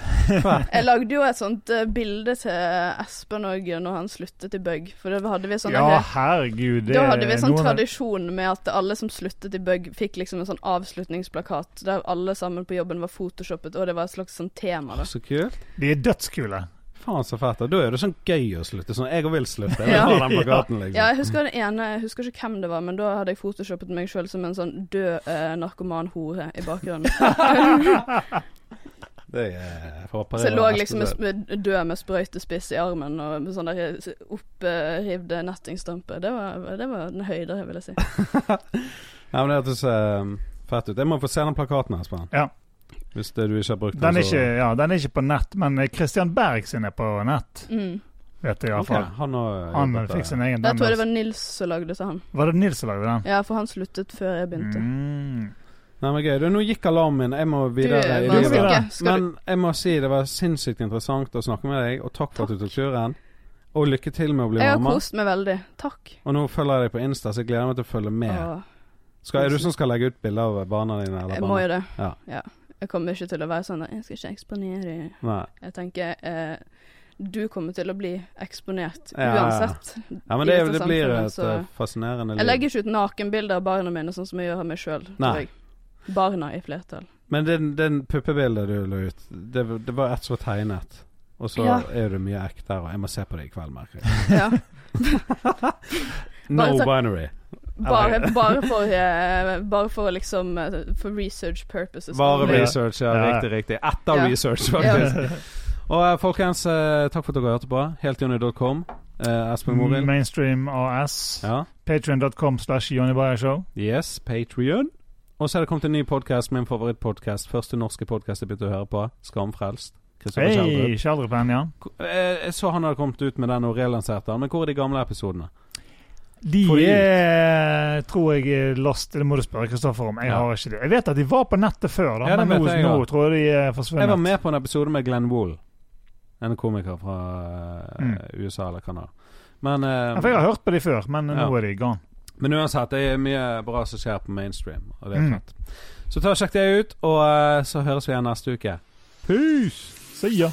Jeg lagde jo et sånt eh, bilde til Espen òg når han sluttet i Bug. For da hadde vi sånn Ja, herregud. Da hadde vi sånn tradisjon med at alle som sluttet i Bug, fikk liksom en sånn avslutningsplakat der alle sammen på jobben var photoshoppet, og det var et slags sånn tema. da Så kult. De er dødskule. Faen så fett. da. Er det sånn gøy å slutte. Sånn jeg òg vil slutte. Jeg vil den plakaten, liksom. Ja, jeg husker den ene, jeg husker ikke hvem det var, men da hadde jeg photoshoppet meg sjøl som en sånn død eh, narkoman hore i bakgrunnen. Det er for å Så jeg lå liksom med, død. med død med sprøytespiss i armen og med sånn der opprivde nettingstampe. Det var, det var en høyde, vil jeg si. Ja, men det hørtes eh, fett ut. Jeg må få se den plakaten her, Spen. Ja. Hvis det, du ikke har brukt Den er, så- ikke, ja, den er ikke på nett, men eh, Christian Berg sin er på nett. Mm. Vet jeg Ok, iallfall. Han, Han fikk sin egen Jeg tror det var Nils som lagde han. Var det Nils som lagde den? Ja, for han sluttet før jeg begynte. Mm. Nei, men gøy. Du, nå gikk alarmen min. Jeg må videre Du, i livet. Skal Men jeg må si det var sinnssykt interessant å snakke med deg, og takk for at du tok turen. Og lykke til med å bli mamma. Jeg har mamma. kost meg veldig. Takk. Og nå følger jeg deg på Insta, så jeg gleder meg til å følge med. Åh, Skal, er du som skal legge ut bilder av barna dine? Eller jeg barna? må jo det. Ja. Jeg kommer ikke til å være sånn Jeg skal ikke eksponere Nei. Jeg tenker eh, du kommer til å bli eksponert Ja, ja, ja. uansett. Ja, men i det, det blir et så- fascinerende fascinerende Jeg legger ikke ut nakenbilder av barna mine, sånn som jeg gjør av meg sjøl. Barna i flertall. Men den, den puppebildet du la ut, det, det var ett som var tegnet. Og så Ja. er du mye ektere, og jeg må se på det i kveld, merker jeg. Ja. No binary. Bare, bare, for, eh, bare for liksom eh, For research purposes. Bare research, ja. Ja. Riktig, riktig. Etter Ja. research, Ja. faktisk. Og eh, folkens, takk for at dere hørte på. Heltjonny.com. Espen Morild. Mainstream AS. Ja. Patreon.com slash Jonny Bayer Show. Yes, Patrion. Og så er det kommet en ny podkast, min favorittpodkast. Første norske podkast jeg begynte å høre på. Skamfrelst. Hei, Kjeldrup. Ja. Eh, Jeg så han hadde kommet ut med den og relansert den, men hvor er de gamle episodene? De er, tror jeg er lost. Det må du spørre Kristoffer om. Jeg Ja. har ikke det. Jeg vet at de var på nettet før, da, Ja, men nå, jeg, nå ja. tror jeg de er forsvunnet. Jeg var med på en episode med Glenn Wool. En komiker fra eh, Mm. USA eller Canada. Men, eh, Ja, for jeg har hørt på de før, men Ja. nå er de gone. men uansett, det er mye bra som skjer på mainstream, og det er Mm. fett. Så ta og sjekk det ut, og uh, så høres vi igjen neste uke. Peace! See ya.